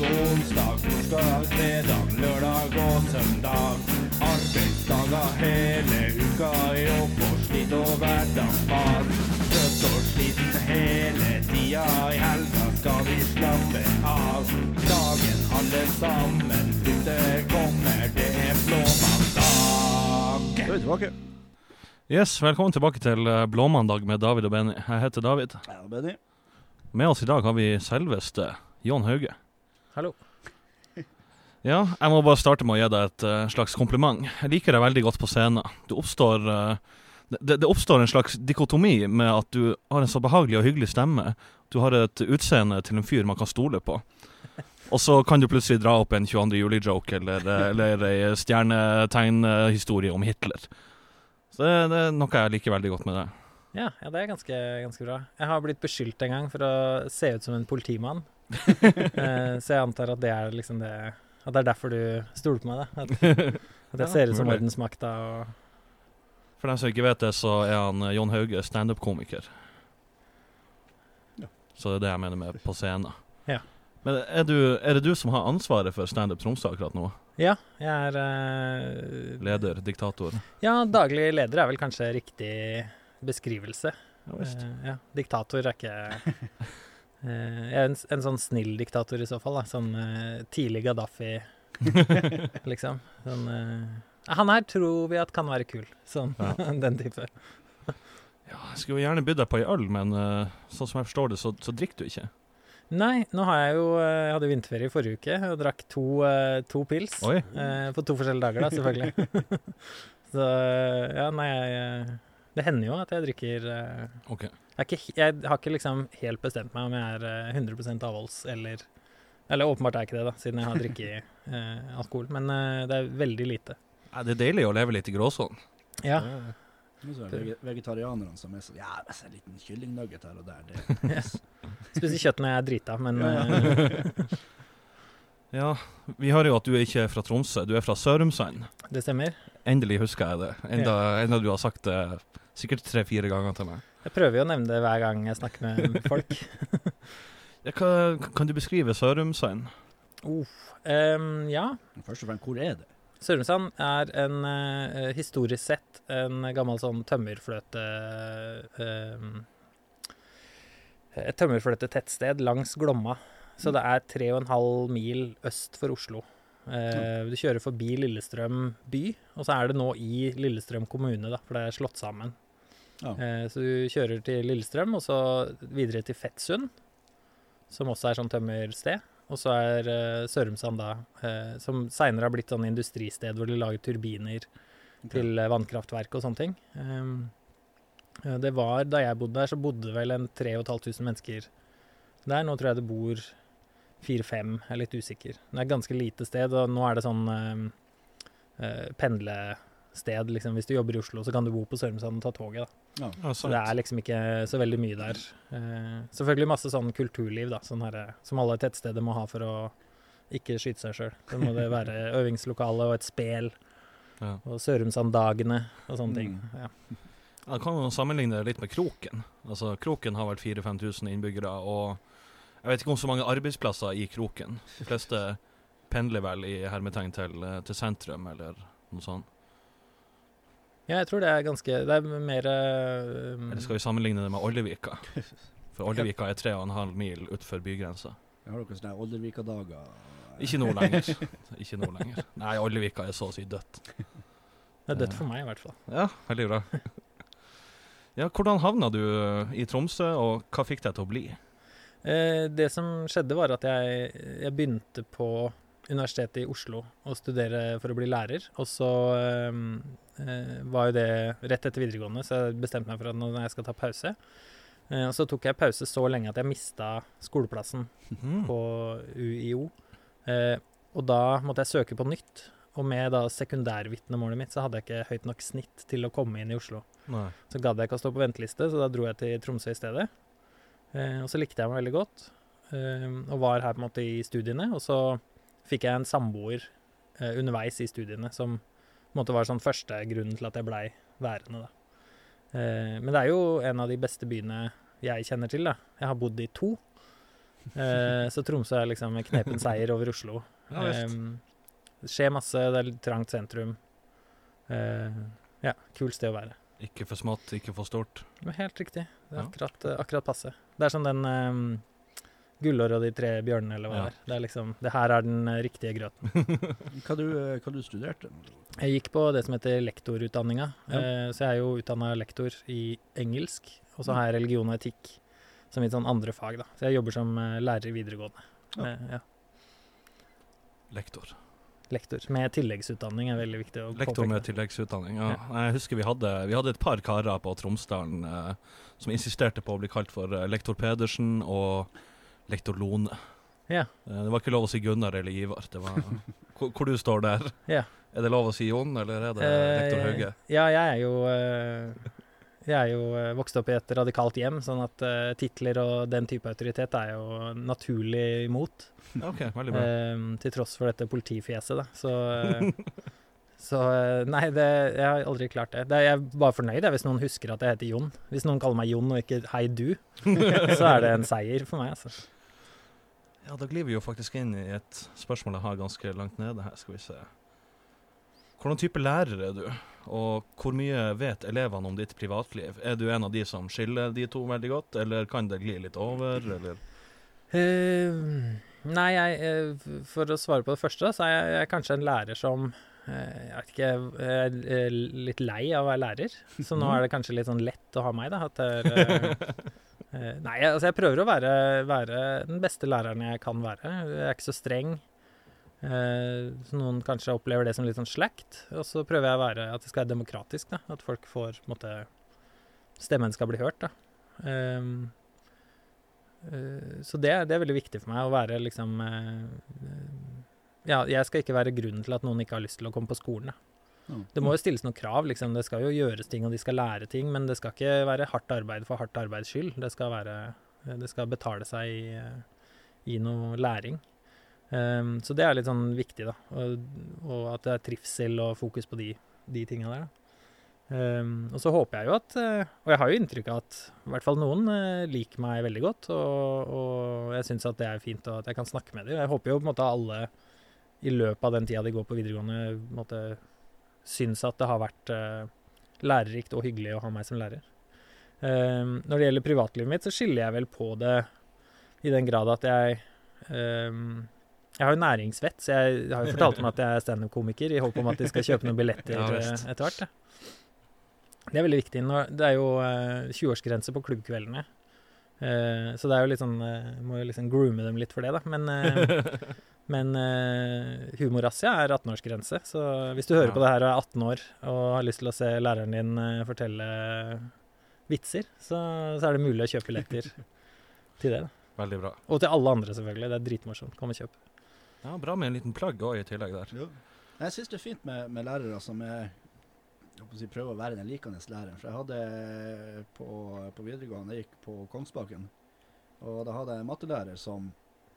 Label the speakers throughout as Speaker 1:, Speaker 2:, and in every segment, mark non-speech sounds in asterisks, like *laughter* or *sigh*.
Speaker 1: onsdag, torsdag, fredag, lørdag og søndag. Arbeidsdager hele uka i jobb og slit og hverdagsfag. Trøtt og sliten hele tida, i helga skal vi slappe av. Dagen alle sammen flytter, kommer, det er blåmandag.
Speaker 2: Da er tilbake.
Speaker 3: Yes, Velkommen tilbake til eh, Blåmandag med David og Benny. Jeg heter David.
Speaker 2: Ja, Benny.
Speaker 3: Med oss i dag har vi selveste Jon Hauge.
Speaker 4: Hallo. *laughs*
Speaker 3: Ja, jeg må bare starte med å gi deg et uh, slags kompliment. Jeg liker deg veldig godt på scenen. Det oppstår uh, det, det oppstår en slags dikotomi med at du har en så behagelig og hyggelig stemme. Du har et utseende til en fyr man kan stole på. Og så kan du plutselig dra opp en 22. juli-joke eller, eh, eller ei stjernetegnhistorie om Hitler. Så det, det er noe jeg liker veldig godt med deg.
Speaker 4: Ja, ja det er ganske, ganske bra. Jeg har blitt beskyldt en gang for å se ut som en politimann. *laughs* Eh, så jeg antar at det er liksom det At det er derfor du stoler på meg, da. At, *laughs* at jeg
Speaker 3: Ja,
Speaker 4: ser ut som ordensmakta og
Speaker 3: For dem som ikke vet det, så er han John Jon Hauge standup-komiker.
Speaker 2: Ja.
Speaker 3: Så det er det jeg mener med på scenen.
Speaker 4: Ja.
Speaker 3: Men er, du, er det du som har ansvaret for Standup Tromsø akkurat nå?
Speaker 4: Ja, jeg er uh,
Speaker 3: Leder, diktator?
Speaker 4: Ja, daglig leder er vel kanskje riktig beskrivelse.
Speaker 3: Ja visst.
Speaker 4: Eh, ja, diktator er ikke eh, *laughs* Jeg er en, en sånn snill diktator i så fall, da. Sånn eh, tidlig Gaddafi, *laughs* liksom. Sånn eh, Han her tror vi at kan være kul. Sånn
Speaker 3: Ja. *laughs*
Speaker 4: den type.
Speaker 3: Ja, jeg skulle jo gjerne bydd deg på ei øl, men eh, sånn som jeg forstår det, så, så drikker du ikke.
Speaker 4: Nei, nå har jeg jo eh, Jeg hadde vinterferie i forrige uke og drakk to, eh, to pils.
Speaker 3: Oi.
Speaker 4: Eh, på to forskjellige dager, da, selvfølgelig. *laughs* så ja, nei, jeg eh, Det hender jo at jeg drikker okay.
Speaker 3: Ok.
Speaker 4: Jeg, er ikke, jeg har ikke liksom helt bestemt meg om jeg er eh, 100 avholds eller Eller åpenbart er jeg ikke det, da, siden jeg har drikket *laughs* eh, alkohol. Men eh, det er veldig lite.
Speaker 3: Ja, det er deilig å leve litt i gråsonen.
Speaker 4: Ja.
Speaker 2: Så er det vege- vegetarianerne som er sånn Ja, det så en liten kyllingnugget her og der. Det. *laughs*
Speaker 4: Spiser kjøtt når jeg er drita, men
Speaker 2: Ja,
Speaker 4: eh, *laughs*
Speaker 3: Ja, vi hører jo at du er ikke er fra Tromsø, du er fra Sørumsand.
Speaker 4: det stemmer.
Speaker 3: Endelig husker jeg det. Enda, enda du har sagt det sikkert tre-fire ganger til meg.
Speaker 4: Jeg prøver jo å nevne det hver gang jeg snakker med folk. *laughs*
Speaker 3: Ja, hva, kan du beskrive Sørumsand?
Speaker 4: Em, ja,
Speaker 2: Først og fremst, hvor er det?
Speaker 4: Sørumsand er en uh, historisk sett en gammel sånn tømmerfløte Uh, Et tømmerfløte tettsted langs Glomma. Så det er tre og en halv mil øst for Oslo. Eh, du kjører forbi Lillestrøm by, og så er det nå i Lillestrøm kommune, da, for det er slått sammen.
Speaker 2: Ja.
Speaker 4: Eh, så du kjører til Lillestrøm, og så videre til Fettsund, som også er sånn tømmersted. Og så er uh, Sørumsand da, eh, som seinere har blitt sånn industristed hvor de lager turbiner til eh, vannkraftverk og sånne ting. Um, eh, det var, Da jeg bodde der, så bodde vel en 3500 mennesker der. Nå tror jeg det bor fire-fem, jeg er litt usikker. Det er et ganske lite sted, og nå er det sånn um, eh, pendlested. Liksom. Hvis du jobber i Oslo, så kan du bo på Sørumsand og ta toget. da.
Speaker 2: Ja.
Speaker 4: Så det er liksom ikke så veldig mye der. Eh, selvfølgelig masse sånn kulturliv da, sånn her, som alle tettsteder må ha for å ikke skyte seg sjøl. Så må det være *laughs* øvingslokale og et spel,
Speaker 3: Ja.
Speaker 4: og Sørumsanddagene og sånne ting.
Speaker 2: Mm.
Speaker 4: Ja.
Speaker 3: Jeg kan jo sammenligne det litt med Kroken. Altså, Kroken har vært 4000-5000 innbyggere, og jeg vet ikke om så mange arbeidsplasser i Kroken. De fleste pendler vel i hermetegn til, eh, til sentrum, eller noe sånt.
Speaker 4: Ja, jeg tror det er ganske Det er mer um...
Speaker 3: Eller skal vi sammenligne det med Ollevika? *laughs* For Ollevika er 3,5 mil utenfor bygrensa.
Speaker 2: Jeg har dere sånne Oldervika-dager?
Speaker 3: Ikke nå lenger. *laughs* Ikke nå lenger. Nei, Ollevika er så å si dødt.
Speaker 4: Det er dødt for meg, i hvert fall.
Speaker 3: Ja, veldig bra. Ja, hvordan havna du eh, i Tromsø, og hva fikk deg til å bli?
Speaker 4: Eh, det som skjedde, var at jeg, jeg begynte på Universitetet i Oslo å studere for å bli lærer. Og så eh, eh, var jo det rett etter videregående, så jeg bestemte meg for at nå når jeg skal ta pause. Eh, og så tok jeg pause så lenge at jeg mista skoleplassen
Speaker 3: mm.
Speaker 4: på UiO. Eh, og da måtte jeg søke på nytt. Og med da sekundærvitnemålet mitt så hadde jeg ikke høyt nok snitt til å komme inn i Oslo.
Speaker 3: Nei.
Speaker 4: Så gadd jeg ikke å stå på venteliste, så da dro jeg til Tromsø i stedet. Eh, og så likte jeg meg veldig godt, eh, og var her på en måte i studiene. Og så fikk jeg en samboer eh, underveis i studiene, som på en måte var sånn første grunnen til at jeg blei værende, da. Eh, men det er jo en av de beste byene jeg kjenner til, da. Jeg har bodd i to. Eh, så Tromsø er liksom en knepen seier over Oslo.
Speaker 3: Ja,
Speaker 4: det skjer masse, det er litt trangt sentrum. Eh, ja, kult sted å være.
Speaker 3: Ikke for smått, ikke for stort.
Speaker 4: Helt riktig. Det er akkurat, akkurat passe. Det er sånn den Gullår og de tre bjørnene, eller hva
Speaker 3: Ja.
Speaker 4: det er. Det er liksom, det her er den eh, riktige grøten. *laughs*
Speaker 2: Hva du, eh, hva du studerte?
Speaker 4: Jeg gikk på det som heter lektorutdanninga,
Speaker 2: Ja.
Speaker 4: eh, så jeg er jo utdanna lektor i engelsk. Og så har jeg religion og etikk som mitt sånn andre fag, da. Så jeg jobber som lærer i videregående.
Speaker 2: Ja.
Speaker 4: Ja,
Speaker 3: Lektor.
Speaker 4: lektor. Med tilleggsutdanning er veldig viktig å
Speaker 3: Lektor med
Speaker 4: påpeke.
Speaker 3: tilleggsutdanning. Ja. Jeg husker vi hadde, vi hadde et par karer på Tromsdalen eh, som insisterte på å bli kalt for eh, lektor Pedersen og lektor Lone.
Speaker 4: Ja.
Speaker 3: Eh, det var ikke lov å si Gunnar eller Ivar. Det var, *laughs* hvor, du står der.
Speaker 4: Ja.
Speaker 3: Er det lov å si Jon, eller er det lektor
Speaker 4: Eh,
Speaker 3: Hauge?
Speaker 4: Ja, jeg er jo eh, Jeg er jo vokst opp i et radikalt hjem, sånn at uh, titler og den type autoritet er jo naturlig imot.
Speaker 3: OK, veldig bra.
Speaker 4: eh, til tross for dette politifjeset, da. Så, *laughs* så Nei, det, jeg har aldri klart det. det. Jeg er bare fornøyd jeg, hvis noen husker at jeg heter Jon. Hvis noen kaller meg Jon og ikke Hei, du, *laughs* så er det en seier for meg, altså.
Speaker 3: Ja, da glir vi jo faktisk inn i et spørsmål jeg har ganske langt nede her. Skal vi se. Hvordan type lærer er du, og hvor mye vet elevene om ditt privatliv? Er du en av de som skiller de to veldig godt, eller kan det gli litt over, eller?
Speaker 4: Uh, nei, jeg, eh, for å svare på det første, så er jeg, jeg er kanskje en lærer som eh, Jeg vet ikke, jeg er litt lei av å være lærer. Så nå er det kanskje litt sånn lett å ha meg, da. At jeg er, *laughs* nei, altså jeg prøver å være, være den beste læreren jeg kan være. Jeg er ikke så streng. Eh, noen kanskje opplever det som litt sånn slakt. Og så prøver jeg å være at det skal være demokratisk. da, At folk får måte, Stemmen skal bli hørt. da. Ehm, Eh, Så det, det er veldig viktig for meg å være liksom eh, eh, Ja, jeg skal ikke være grunnen til at noen ikke har lyst til å komme på skolen. Da. Det må jo stilles noen krav, liksom. Det skal jo gjøres ting, og de skal lære ting, men det skal ikke være hardt arbeid for hardt arbeids skyld. Det skal være Det skal betale seg i, eh, i noe læring. Um, så det er litt sånn viktig, da. Og, og at det er trivsel og fokus på de, de tinga der. Ehm, og så håper jeg jo at eh, Og jeg har jo inntrykk av at i hvert fall noen eh, liker meg veldig godt, og, og jeg syns at det er fint og at jeg kan snakke med dem. Jeg håper jo på en måte alle i løpet av den tida de går på videregående, på en måte syns at det har vært eh, lærerikt og hyggelig å ha meg som lærer. Ehm, når det gjelder privatlivet mitt, så skiller jeg vel på det i den grad at jeg ehm, Jeg har jo næringsvett, så jeg har jo fortalt om at jeg er standup-komiker i håp om at de skal kjøpe noen billetter *laughs* eh, etter hvert. Det er veldig viktig. Det er jo eh, 20-årsgrense på klubbkveldene. Eh, så det er jo litt sånn eh, Må jo liksom groome dem litt for det, da. Men, eh, *laughs* men uh, humorrazzia er 18-årsgrense. Så hvis du hører
Speaker 3: Ja.
Speaker 4: på det her og er 18 år og har lyst til å se læreren din uh, fortelle vitser, så, så er det mulig å kjøpe billetter *laughs* til det. da.
Speaker 3: Veldig bra.
Speaker 4: Og til alle andre, selvfølgelig. Det er dritmorsomt. Kom og kjøp.
Speaker 3: Ja, Bra med en liten plagg òg i tillegg der.
Speaker 2: Jeg syns det er fint med, med lærere som er jeg prøver å være den likende læreren. For jeg hadde på, på videregående, jeg gikk på Kongsbakken, og da hadde jeg en mattelærer som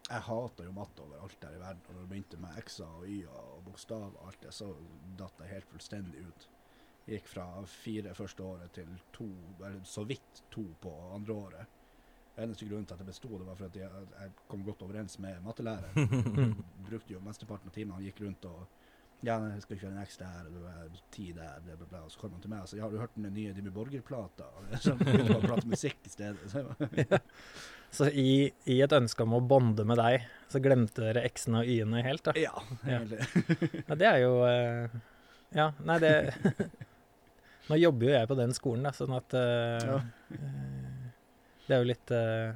Speaker 2: Jeg hater jo matte overalt der i verden. Og når det begynte med x-er og y-er og bokstaver og alt det, så datt jeg helt fullstendig ut. Gikk fra fire første året til to, eller så vidt to på andre året. Eneste grunnen til at jeg besto, det var for at jeg, jeg kom godt overens med mattelæreren. *laughs* Brukte jo mesteparten av timene. Han gikk rundt og Ja, nei, jeg skal kjøre en X der, og det ti der, bla, bla, bla. Og så kommer han til meg og sier ja, har du hørt den nye Dimmy Borger-plata? *laughs* Så jeg begynte å prate musikk i stedet. Så jeg
Speaker 4: Så i, i et ønske om å bonde med deg, så glemte dere x-ene og y-ene helt, da.
Speaker 2: ja,
Speaker 4: Ja.
Speaker 2: egentlig.
Speaker 4: Ja, det er jo eh, Ja, nei, det *laughs* Nå jobber jo jeg på den skolen, da, sånn at uh,
Speaker 2: Ja.
Speaker 4: eh, Det er jo litt uh,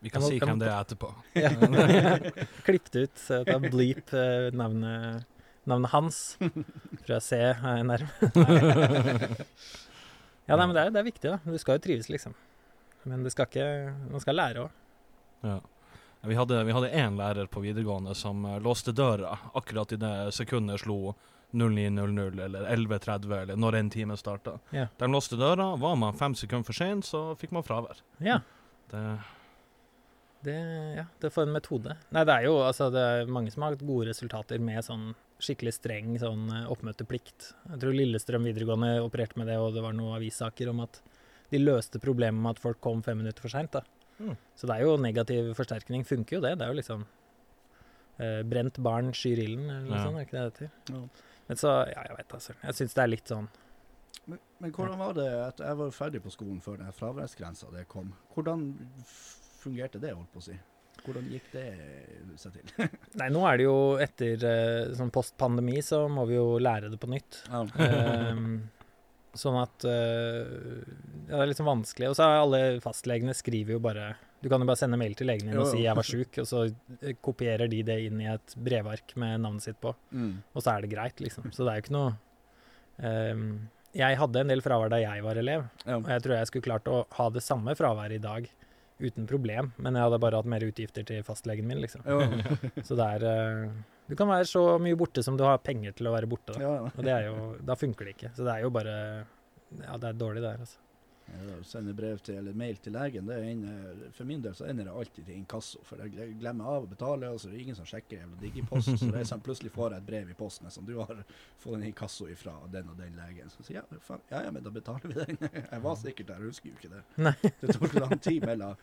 Speaker 3: Vi kan
Speaker 4: Jeg må-
Speaker 3: si hvem det er etterpå.
Speaker 4: ja. *laughs* Klippet ut. Så ta bleep eh, navnet, navnet hans. Prøv å se eh, nærme. *laughs* ja, nei, men det er, det er viktig, da. Du skal jo trives, liksom. Men du skal ikke Man skal lære òg.
Speaker 3: Ja. Vi hadde, vi hadde én lærer på videregående som eh, låste døra akkurat i det sekundet slo 09.00 eller 11.30 eller når en time starta.
Speaker 4: Ja.
Speaker 3: De låste døra. Var man fem sekunder for sein, så fikk man fravær.
Speaker 4: Ja.
Speaker 3: Det,
Speaker 4: Det, ja, det får en metode. Nei, det er jo altså, det er mange som har hatt gode resultater med sånn skikkelig streng sånn eh, oppmøteplikt. Jeg tror Lillestrøm videregående opererte med det, og det var noen avissaker om at de løste problemet med at folk kom fem minutter for seint.
Speaker 3: Mm.
Speaker 4: Så det er jo negativ forsterkning. Funker jo det. Det er jo liksom eh, Brent barn skyr ilden, eller noe
Speaker 3: Ja.
Speaker 4: sånt. Er ikke det det heter?
Speaker 2: Ja.
Speaker 4: Men så Ja, jeg vet da søren. Jeg syns det er litt sånn
Speaker 2: Men, men hvordan var det at jeg var ferdig på skolen før den fraværsgrensa det kom? Hvordan fungerte det, holdt på å si? Hvordan gikk det seg til? *laughs*
Speaker 4: Nei, nå er det jo etter eh, sånn post-pandemi, så må vi jo lære det på nytt. *laughs* Ehm, sånn at eh, ja, Det er litt sånn vanskelig. Og så er alle fastlegene skriver jo bare Du kan jo bare sende mail til legen din og si 'jeg var *laughs* sjuk', og så eh, kopierer de det inn i et brevark med navnet sitt på,
Speaker 2: mm.
Speaker 4: og så er det greit, liksom. Så det er jo ikke noe ehm, Jeg hadde en del fravær da jeg var elev,
Speaker 2: ja.
Speaker 4: og jeg tror jeg skulle klart å ha det samme fraværet i dag uten problem, men jeg hadde bare hatt mer utgifter til fastlegen min, liksom. *laughs* Så det er eh, Du kan være så mye borte som du har penger til å være borte, da. Og det er jo, da funker det ikke. Så det er jo bare Ja, det er dårlig det
Speaker 2: her, altså. Sende brev til, eller mail til legen, det ender, for min del så ender det alltid til inkasso. For jeg glemmer av å betale, og så er det ingen som sjekker jævla digipost. Så det er sånn, plutselig får jeg et brev i posten som du har fått en inkasso ifra den og den legen. Så sier jeg ja, faen, ja, ja, men da betaler vi den. *laughs* Jeg var sikkert der, husker jo ikke det.
Speaker 4: Nei. *laughs*
Speaker 2: Det tok lang tid mellom,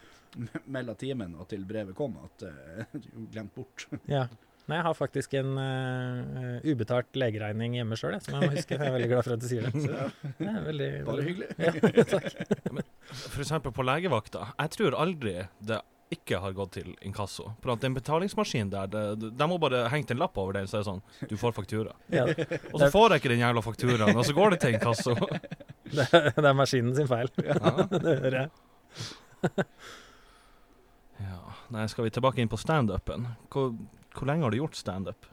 Speaker 2: mellom timen og til brevet kom at uh, *laughs* du glemte bort.
Speaker 4: Ja. Nei, jeg har faktisk en uh, ubetalt legeregning hjemme sjøl, som jeg må huske. Jeg er veldig glad for at du sier det.
Speaker 2: Så ja,
Speaker 4: Det er veldig,
Speaker 2: bare
Speaker 4: veldig
Speaker 2: hyggelig.
Speaker 4: Ja, *laughs* takk.
Speaker 3: For eksempel på legevakta. Jeg tror aldri det ikke har gått til inkasso. For at den betalingsmaskinen der, det, de må bare hengt en lapp over den, så er det sånn Du får faktura.
Speaker 4: Ja,
Speaker 3: Og så får jeg ikke den jævla fakturaen, og så går det til inkasso. *laughs*
Speaker 4: det, det er maskinen sin feil.
Speaker 3: Ja. *laughs*
Speaker 4: Det hører jeg.
Speaker 3: ja. Nei, skal vi tilbake inn på standupen? Hvor, lenge har du gjort standup?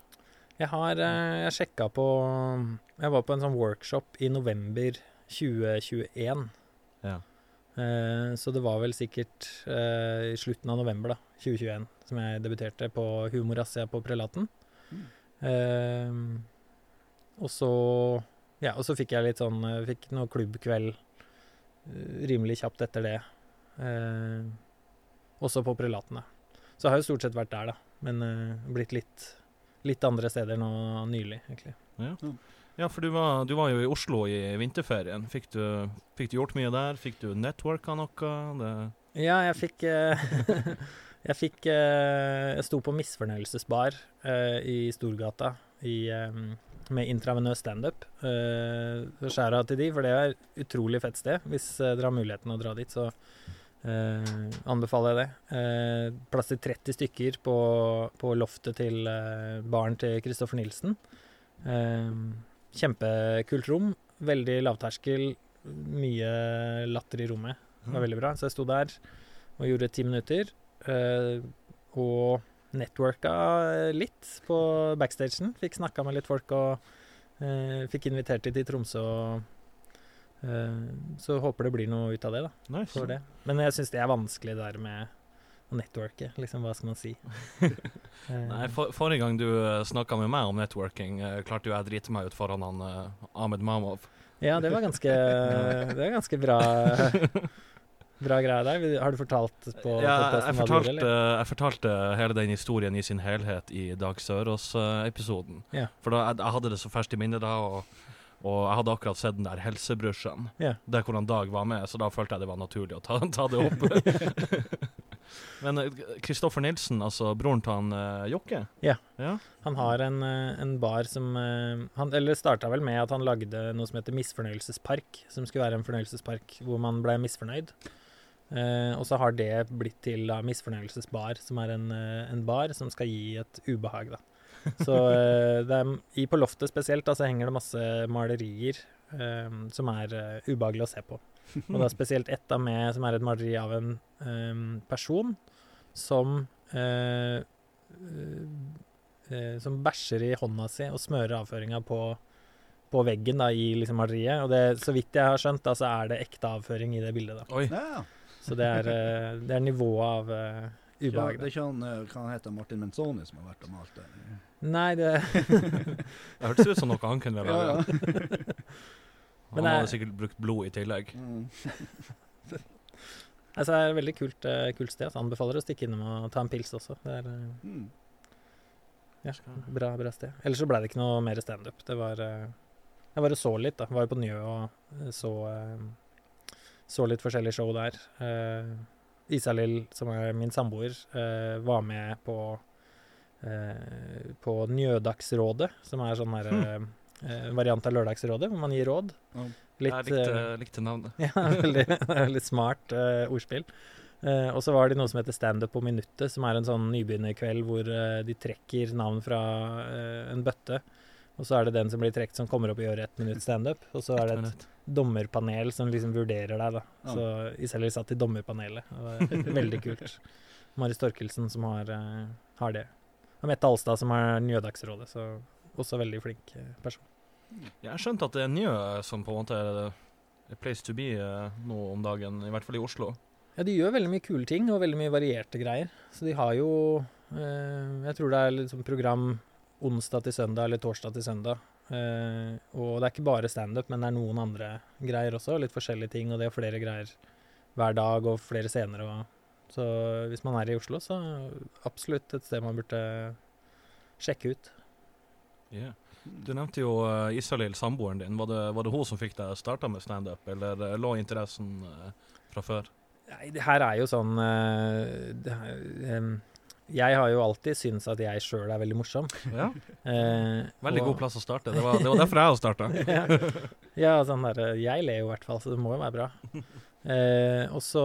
Speaker 4: Jeg har eh, jeg sjekka på Jeg var på en sånn workshop i november 2021.
Speaker 3: Ja.
Speaker 4: Eh, så det var vel sikkert eh, i slutten av november da, 2021 som jeg debuterte på Humorazzia på Prelaten.
Speaker 2: Mm.
Speaker 4: Og så Ja, og så fikk jeg litt sånn Fikk noe klubbkveld rimelig kjapt etter det. Eh, også på Prelatene. Så jeg har jo stort sett vært der, da. Men uh, blitt litt, litt andre steder nå nylig, egentlig.
Speaker 3: Ja, for du var, du var jo i Oslo i vinterferien. Fikk du, fikk du gjort mye der? Fikk du networka noe? Det,
Speaker 4: Ja, jeg fikk uh, *laughs* Jeg fikk uh, Jeg sto på Misfornøyelsesbar uh, i Storgata i, um, med intravenøs standup. Uh, Skjæra til de, for det er et utrolig fett sted. Hvis dere har muligheten å dra dit, så eh, anbefaler jeg det. Eh, plass til 30 stykker på, på loftet til eh, baren til Kristoffer Nilsen. Eh, kjempekult rom. Veldig lavterskel. Mye latter i rommet. Det var veldig bra. Så jeg sto der og gjorde ti minutter. eh, og networka litt på backstagen. Fikk snakka med litt folk og eh, fikk invitert dem til Tromsø. Og, så håper det blir noe ut av det, da.
Speaker 3: nice.
Speaker 4: For det. Men jeg syns det er vanskelig det der med å networke. Liksom, hva skal man si? *laughs* Eh,
Speaker 3: Nei, for, Forrige gang du uh, snakka med meg om networking, eh, klarte jo jeg å drite meg ut foran han uh, Ahmed Mamov.
Speaker 4: Ja, det var ganske, *laughs* det var ganske bra Bra greie der. Har du fortalt på
Speaker 3: Ja, jeg,
Speaker 4: gjorde,
Speaker 3: fortalte,
Speaker 4: eller?
Speaker 3: jeg fortalte hele den historien i sin helhet i Dag Sørås-episoden.
Speaker 4: Ja.
Speaker 3: For da, jeg, jeg hadde det så ferskt i minnet da, og, og jeg hadde akkurat sett den der Helsebrusjen.
Speaker 4: yeah.
Speaker 3: Der hvordan Dag var med, så da følte jeg det var naturlig å ta, *laughs* ta det *laughs* opp. *laughs* Men Kristoffer Nilsen, altså broren til han uh, Jokke
Speaker 4: Ja.
Speaker 3: ja.
Speaker 4: Han har en, eh, en bar som eh, han, Eller starta vel med at han lagde noe som heter Misfornøyelsespark. Som skulle være en fornøyelsespark hvor man ble misfornøyd. Uh, og så har det blitt til da Misfornøyelsesbar, som er en, eh, en bar som skal gi et ubehag, da. Så eh, det er, i på loftet spesielt da, så henger det masse malerier um, som er uh, ubehagelig å se på. Og det er spesielt ett av meg som er et maleri av en um, person som uh, uh, som bæsjer i hånda si og smører avføringa på, på veggen da, i liksom maleriet. Og det, så vidt jeg har skjønt, da, så er det ekte avføring i det bildet. da.
Speaker 3: Oi.
Speaker 2: Ja.
Speaker 4: Så det er, det er nivået av ubehag.
Speaker 2: Ja, det er ikke han, hva han heter Martin Menzoni som har vært og malt det?
Speaker 4: Nei, det *laughs*
Speaker 3: Det hørtes ut som noe han kunne
Speaker 2: Ja,
Speaker 3: lage.
Speaker 2: ja. *laughs*
Speaker 3: Han
Speaker 4: jeg-
Speaker 3: hadde sikkert brukt blod i tillegg.
Speaker 2: Mm. *laughs*
Speaker 4: altså, det er et veldig kult, uh, kult sted. Så anbefaler å stikke innom og ta en pils også. Det er uh,
Speaker 2: Mm.
Speaker 4: ja, bra, bra sted. Ellers så ble det ikke noe mer standup. Det var uh, Jeg bare så litt, da. Var jo på Njø og så Så litt forskjellige show der. Eh, Isalill, som er min samboer, eh, var med på på Njødagsrådet, som er sånn her eh, variant av Lørdagsrådet, hvor man gir råd.
Speaker 2: Ja.
Speaker 4: Litt,
Speaker 3: jeg likte,
Speaker 4: eh,
Speaker 3: likte navnet. *laughs*
Speaker 4: ja, veldig, veldig smart eh, ordspill. Eh, og så var det noe som heter Standup på minuttet, som er en sånn nybegynnerkveld hvor eh, de trekker navn fra eh, en bøtte. Og så er det den som blir trukket, som kommer opp og gjør ett minutt standup. Og så er det et
Speaker 3: Minutt.
Speaker 4: dommerpanel som liksom vurderer deg, da.
Speaker 2: Ja.
Speaker 4: Så Iselin satt i dommerpanelet. Og det er *laughs* veldig kult. Mari Torkelsen som har, eh, har det. Og Mette Alstad som har Njødagsrådet, så også veldig flink eh, person.
Speaker 3: Jeg har skjønt at det er Njø som på en måte er a place to be eh, nå om dagen, i hvert fall i Oslo.
Speaker 4: Ja, de gjør veldig mye kule ting, og veldig mye varierte greier. Så de har jo eh, Jeg tror det er liksom program onsdag til søndag eller torsdag til søndag. Eh, og det er ikke bare standup, men det er noen andre greier også. Litt forskjellige ting, og det er flere greier hver dag og flere scener. Og, så hvis man er i Oslo, så absolutt et sted man burde sjekke ut.
Speaker 3: Yeah. Du nevnte jo uh, Isalill, samboeren din. Var det, var det hun som fikk deg starta med standup, eller eh, lå interessen uh, fra før?
Speaker 4: Nei, det her er jo sånn uh, det her, em, Jeg har jo alltid syntes at jeg sjøl er veldig morsom.
Speaker 3: Ja,
Speaker 4: Eh,
Speaker 3: Veldig
Speaker 4: og-
Speaker 3: god plass å starte. Det var, det var *laughs* derfor jeg starta.
Speaker 4: ja. ja, sånn der, jeg ler jo i hvert fall, så det må jo være bra. *laughs* Eh, og så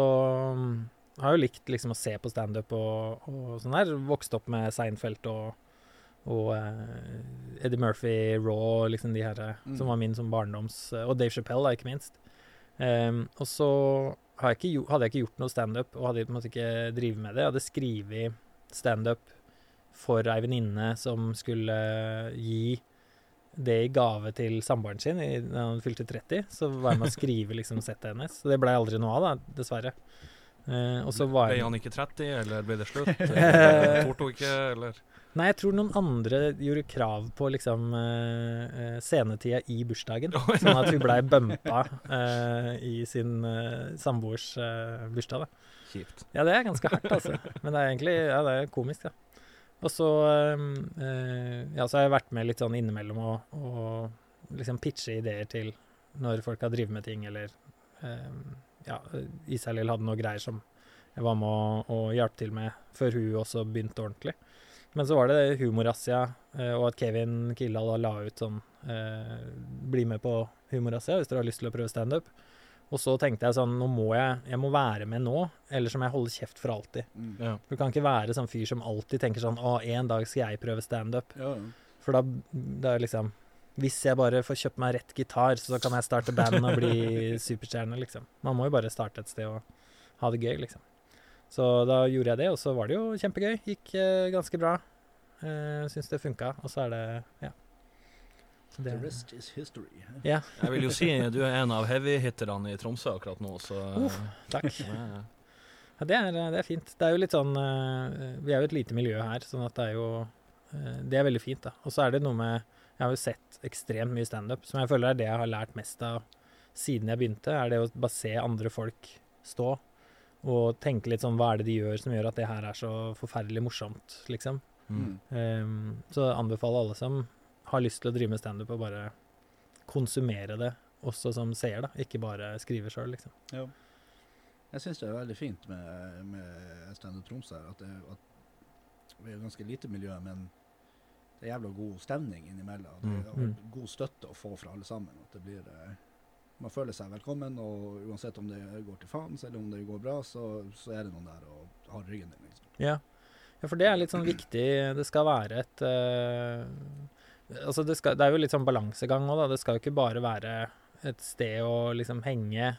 Speaker 4: har jo likt liksom å se på standup og, og sånn her. Vokst opp med Seinfeld og, og uh, Eddie Murphy, Raw, liksom de her eh,
Speaker 2: Mm.
Speaker 4: som var min som barndoms Og Dave Chappelle, da, ikke minst. Um, og så har jeg ikke, hadde jeg ikke gjort noe standup, og hadde på en måte ikke drevet med det. Jeg hadde skrevet standup for ei venninne som skulle gi det i gave til samboeren sin da hun fylte 30. Så var jeg med å skrive liksom settet hennes. Så det blei aldri noe av, da, dessverre. Eh, og så var
Speaker 3: Ble han ikke 30, eller ble det slutt? *laughs* Eller Torde hun ikke, eller?
Speaker 4: Nei, jeg tror noen andre gjorde krav på liksom eh, eh, scenetida i bursdagen. *laughs* Sånn at hun blei bumpa eh, i sin eh, samboers eh, bursdag, da.
Speaker 3: Kjipt.
Speaker 4: Ja, det er ganske hardt, altså. Men det er egentlig ja, det er komisk, da. Og så Ja, så har jeg vært med litt sånn innimellom og, og liksom pitche ideer til når folk har drevet med ting, eller eh, Ja, Isalill hadde noe greier som jeg var med å, å hjelpe til med før hun også begynte ordentlig. Men så var det Humorassia, eh, og at Kevin Kildahl la ut sånn eh, Bli med på Humorassia hvis dere har lyst til å prøve standup. Og så tenkte jeg sånn Nå må jeg Jeg må være med nå, ellers må jeg holde kjeft for alltid.
Speaker 2: Mm.
Speaker 3: Ja.
Speaker 4: Du kan ikke være sånn fyr som alltid tenker sånn Å, en dag skal jeg prøve standup.
Speaker 2: Ja, ja.
Speaker 4: For da da er liksom Hvis jeg bare får kjøpt meg rett gitar, så kan jeg starte band og bli *laughs* superstjerne, liksom. Man må jo bare starte et sted og ha det gøy, liksom. Så da gjorde jeg det, og så var det jo kjempegøy. Gikk eh, ganske bra. Eh, Syns det funka. Og så er det Ja. Det.
Speaker 2: The rest is history.
Speaker 4: ja,
Speaker 3: Jeg vil jo si *laughs* du er en av heavy-hitterne i Tromsø akkurat nå, så
Speaker 4: Uff. takk.
Speaker 3: Ja,
Speaker 4: det er, det er fint. Det er jo litt sånn eh, Vi er jo et lite miljø her, sånn at det er jo eh, Det er veldig fint, da. Og så er det noe med Jeg har jo sett ekstremt mye standup, som jeg føler er det jeg har lært mest av siden jeg begynte, er det å bare se andre folk stå og tenke litt sånn Hva er det de gjør som gjør at det her er så forferdelig morsomt, liksom.
Speaker 3: Mm.
Speaker 4: Um, så anbefaler alle som har lyst til å drive med standup, å bare konsumere det også som seer, da. Ikke bare skrive sjøl, liksom.
Speaker 2: Ja. Jeg syns det er veldig fint med, med Standup Tromsø at, det, at vi er ganske lite miljø, men det er jævla god stemning innimellom. Det er
Speaker 4: Mm.
Speaker 2: god støtte å få fra alle sammen. At det blir eh, Man føler seg velkommen, og uansett om det går til faens eller om det går bra, så, så er det noen der og har ryggen din. Liksom.
Speaker 4: Ja. ja, for det er litt sånn viktig. Det skal være et uh, Altså, det, skal, det er jo litt sånn balansegang òg, da. Det skal jo ikke bare være et sted å liksom henge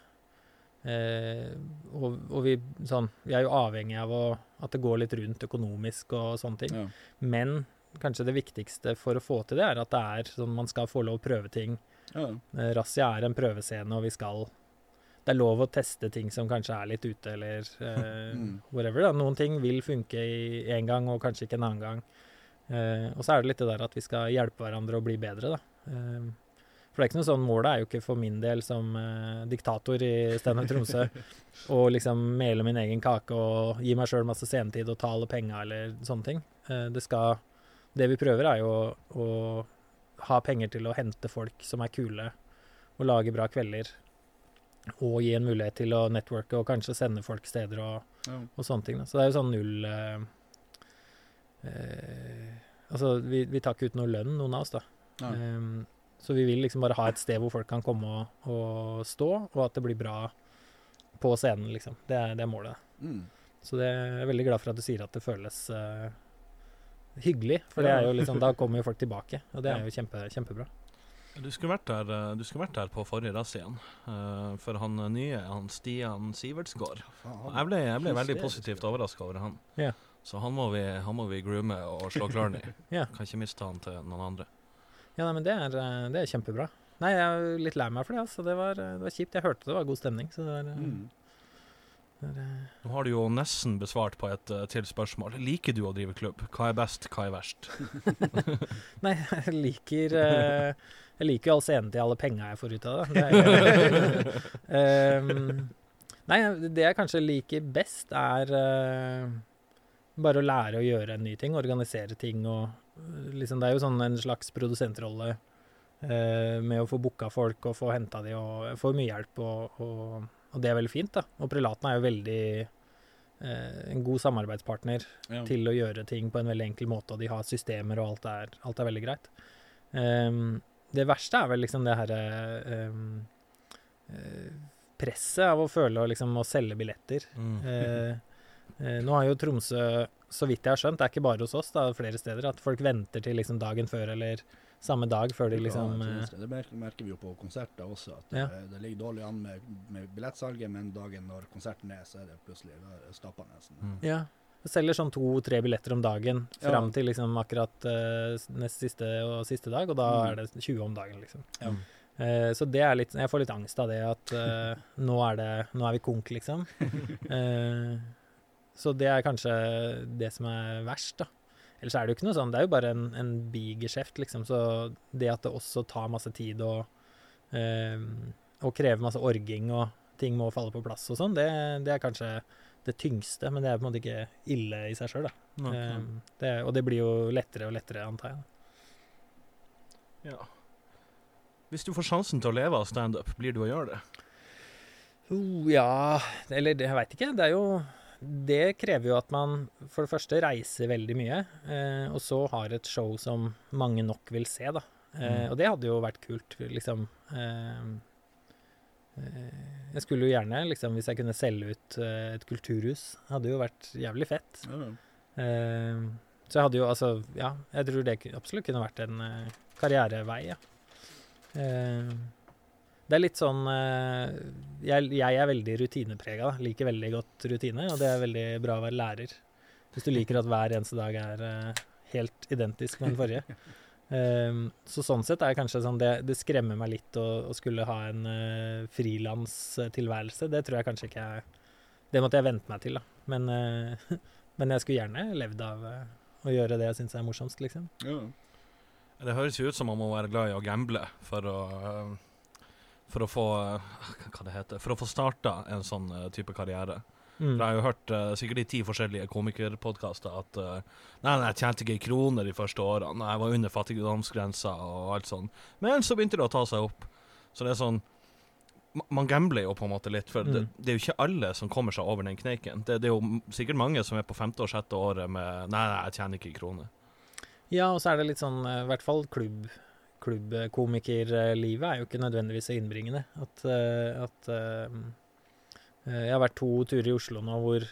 Speaker 4: Uh, og, og vi sånn Vi er jo avhengig av å, at det går litt rundt økonomisk og sånne ting.
Speaker 2: Ja.
Speaker 4: Men kanskje det viktigste for å få til det, er at det er sånn man skal få lov å prøve ting.
Speaker 2: Ja.
Speaker 4: Eh, Razzia er en prøvescene, og vi skal Det er lov å teste ting som kanskje er litt ute, eller eh, *laughs*
Speaker 2: Mm.
Speaker 4: whatever. Da. Noen ting vil funke én gang, og kanskje ikke en annen gang. Eh, og så er det litt det der at vi skal hjelpe hverandre å bli bedre, da. Eh, for det er ikke noe sånn Målet er jo ikke for min del som eh, diktator i Standup Tromsø *laughs* å liksom mele min egen kake og gi meg sjøl masse scenetid og ta alle penga eller sånne ting. Eh, det skal Det vi prøver, er jo å, å ha penger til å hente folk som er kule, og lage bra kvelder. og gi en mulighet til å networke og kanskje sende folk steder og,
Speaker 2: Ja.
Speaker 4: og sånne ting. Da. Så det er jo sånn null eh, eh, Altså, vi, vi tar ikke ut noe lønn, noen av oss, da.
Speaker 2: Ja.
Speaker 4: Um, så vi vil liksom bare ha et sted hvor folk kan komme og, og stå, og at det blir bra på scenen, liksom. Det er, det er målet.
Speaker 2: Mm.
Speaker 4: Så det er jeg veldig glad for at du sier at det føles eh, hyggelig, for det er jo liksom, da kommer jo folk tilbake, og det er jo kjempe, kjempebra.
Speaker 3: Du skulle vært der, eh, du skulle vært der på forrige rass igjen. uh, for han nye, han Stian Sivertsgård. Jeg ble, jeg ble veldig positivt overraska over han.
Speaker 4: Ja.
Speaker 3: Så han må vi, han må vi groome og slå klørne i. *laughs*
Speaker 4: Ja.
Speaker 3: Kan ikke miste han til noen andre.
Speaker 4: Ja, nei, men det er, eh, det er kjempebra. Nei, jeg er litt lei meg for det, altså. Det var, det var kjipt. Jeg hørte det var god stemning, så det eh,
Speaker 2: Mm.
Speaker 3: Nå har du jo nesten besvart på et uh, til spørsmål. Liker du å drive klubb? Hva er best, hva er verst? *laughs*
Speaker 4: Nei, jeg liker uh, Jeg liker jo all scenetid, alle penga jeg får ut av det. det er, um, *laughs* nei, det jeg kanskje liker best, er uh, bare å lære å gjøre en ny ting, organisere ting og liksom Det er jo sånn en slags produsentrolle uh, med å få booka folk og få henta de og få mye hjelp, og, og, og det er veldig fint, da. Og Prelaten er jo veldig eh, en god samarbeidspartner
Speaker 2: Ja.
Speaker 4: til å gjøre ting på en veldig enkel måte, og de har systemer, og alt er, alt er veldig greit. Um, det verste er vel liksom det herre um, presset av å føle og liksom å selge billetter.
Speaker 3: Mm.
Speaker 4: Eh, eh, nå har jo Tromsø, så vidt jeg har skjønt, det er ikke bare hos oss, da, flere steder, at folk venter til liksom dagen før eller samme dag før de liksom
Speaker 2: Ja,
Speaker 4: eh,
Speaker 2: det merker, vi jo på konserter også, at
Speaker 4: Ja.
Speaker 2: det, det ligger dårlig an med, med billettsalget, men dagen når konserten er, så er det plutselig stappende. nesten.
Speaker 3: Mm.
Speaker 4: Ja. Du selger sånn to-tre billetter om dagen
Speaker 2: Ja.
Speaker 4: til liksom akkurat uh, nest siste og siste dag, og da
Speaker 2: Mm.
Speaker 4: er det 20 om dagen, liksom.
Speaker 2: Ja.
Speaker 4: Eh, så det er litt Jeg får litt angst av det at uh, nå, er det, nå er vi konk, liksom. *laughs* Eh, så det er kanskje det som er verst, da. Ellers er det jo ikke noe sånn Det er jo bare en, en bigeskjeft, liksom. Så det at det også tar masse tid og, eh, og krever masse orging og ting må falle på plass og sånn, det, det er kanskje det tyngste, men det er på en måte ikke ille i seg sjøl, da.
Speaker 3: Okay.
Speaker 4: Eh, det, og det blir jo lettere og lettere, antar jeg.
Speaker 3: ja. Hvis du får sjansen til å leve av standup, blir du å gjøre det?
Speaker 4: Oh, ja Eller jeg veit ikke. Det er jo Det krever jo at man for det første reiser veldig mye, eh, og så har et show som mange nok vil se, da. Eh,
Speaker 3: Mm.
Speaker 4: Og det hadde jo vært kult, liksom. Eh, eh, jeg skulle jo gjerne, liksom, hvis jeg kunne selge ut eh, et kulturhus, hadde jo vært jævlig fett. Eh, så jeg hadde jo altså Ja, jeg tror det absolutt kunne vært en karrierevei, ja. Eh, det er litt sånn eh, jeg, jeg er veldig rutineprega, liker veldig godt rutine, og det er veldig bra å være lærer. Hvis du liker at hver eneste dag er eh, helt identisk med den forrige. Um, *laughs* så sånn sett er det kanskje sånn det, det skremmer meg litt å, å skulle ha en uh, frilanstilværelse. Det tror jeg kanskje ikke jeg Det måtte jeg vente meg til, da. Men, uh, *laughs* men jeg skulle gjerne levd av uh, å gjøre det jeg syns er morsomst, liksom.
Speaker 2: Ja.
Speaker 3: Det høres jo ut som man må være glad i å gamble for å øh, For å få øh, Hva det heter For å få starta en sånn øh, type karriere.
Speaker 4: Mm.
Speaker 3: For jeg har jo hørt uh, sikkert i ti forskjellige komikerpodkaster at uh, Nei, nei, jeg tjente ikke ei krone de første årene. Jeg var under fattigdomsgrensa og alt sånn. Men så begynte det å ta seg opp. Så det er sånn Man gambler jo på en måte litt, for det,
Speaker 4: Mm.
Speaker 3: det er jo ikke alle som kommer seg over den kneiken. Det, det er jo sikkert mange som er på femte og sjette året med Nei, nei, jeg tjener ikke ei krone.
Speaker 4: Ja, og så er det litt sånn, eh, i hvert fall klubb, klubbkomikerlivet er jo ikke nødvendigvis så innbringende. At, eh, at eh, eh, Jeg har vært to turer i Oslo nå hvor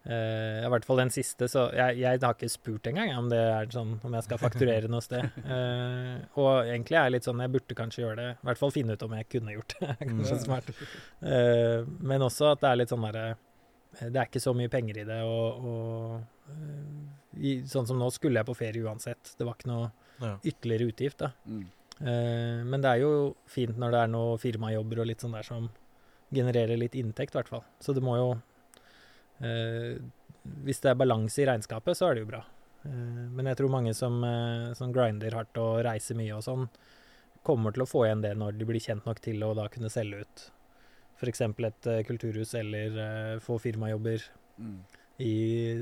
Speaker 4: Uh, I hvert fall den siste, så jeg, jeg har ikke spurt engang om det er sånn om jeg skal fakturere noe sted. Uh, *laughs* og egentlig er jeg litt sånn Jeg burde kanskje gjøre det. I hvert fall finne ut om jeg kunne gjort det. *laughs* kanskje
Speaker 2: Mm.
Speaker 4: smart. Uh, men også at det er litt sånn derre Det er ikke så mye penger i det, og, og i, sånn som nå skulle jeg på ferie uansett. Det var ikke noe
Speaker 3: Ja.
Speaker 4: ytterligere utgift, da.
Speaker 2: Mm.
Speaker 4: Eh, men det er jo fint når det er noe firmajobber og litt sånn der som genererer litt inntekt, i hvert fall. Så det må jo eh, Hvis det er balanse i regnskapet, så er det jo bra. Eh, men jeg tror mange som, eh, som grinder hardt og reiser mye og sånn, kommer til å få igjen det når de blir kjent nok til å da kunne selge ut f.eks. et eh, kulturhus eller eh, få firmajobber
Speaker 2: Mm.
Speaker 4: i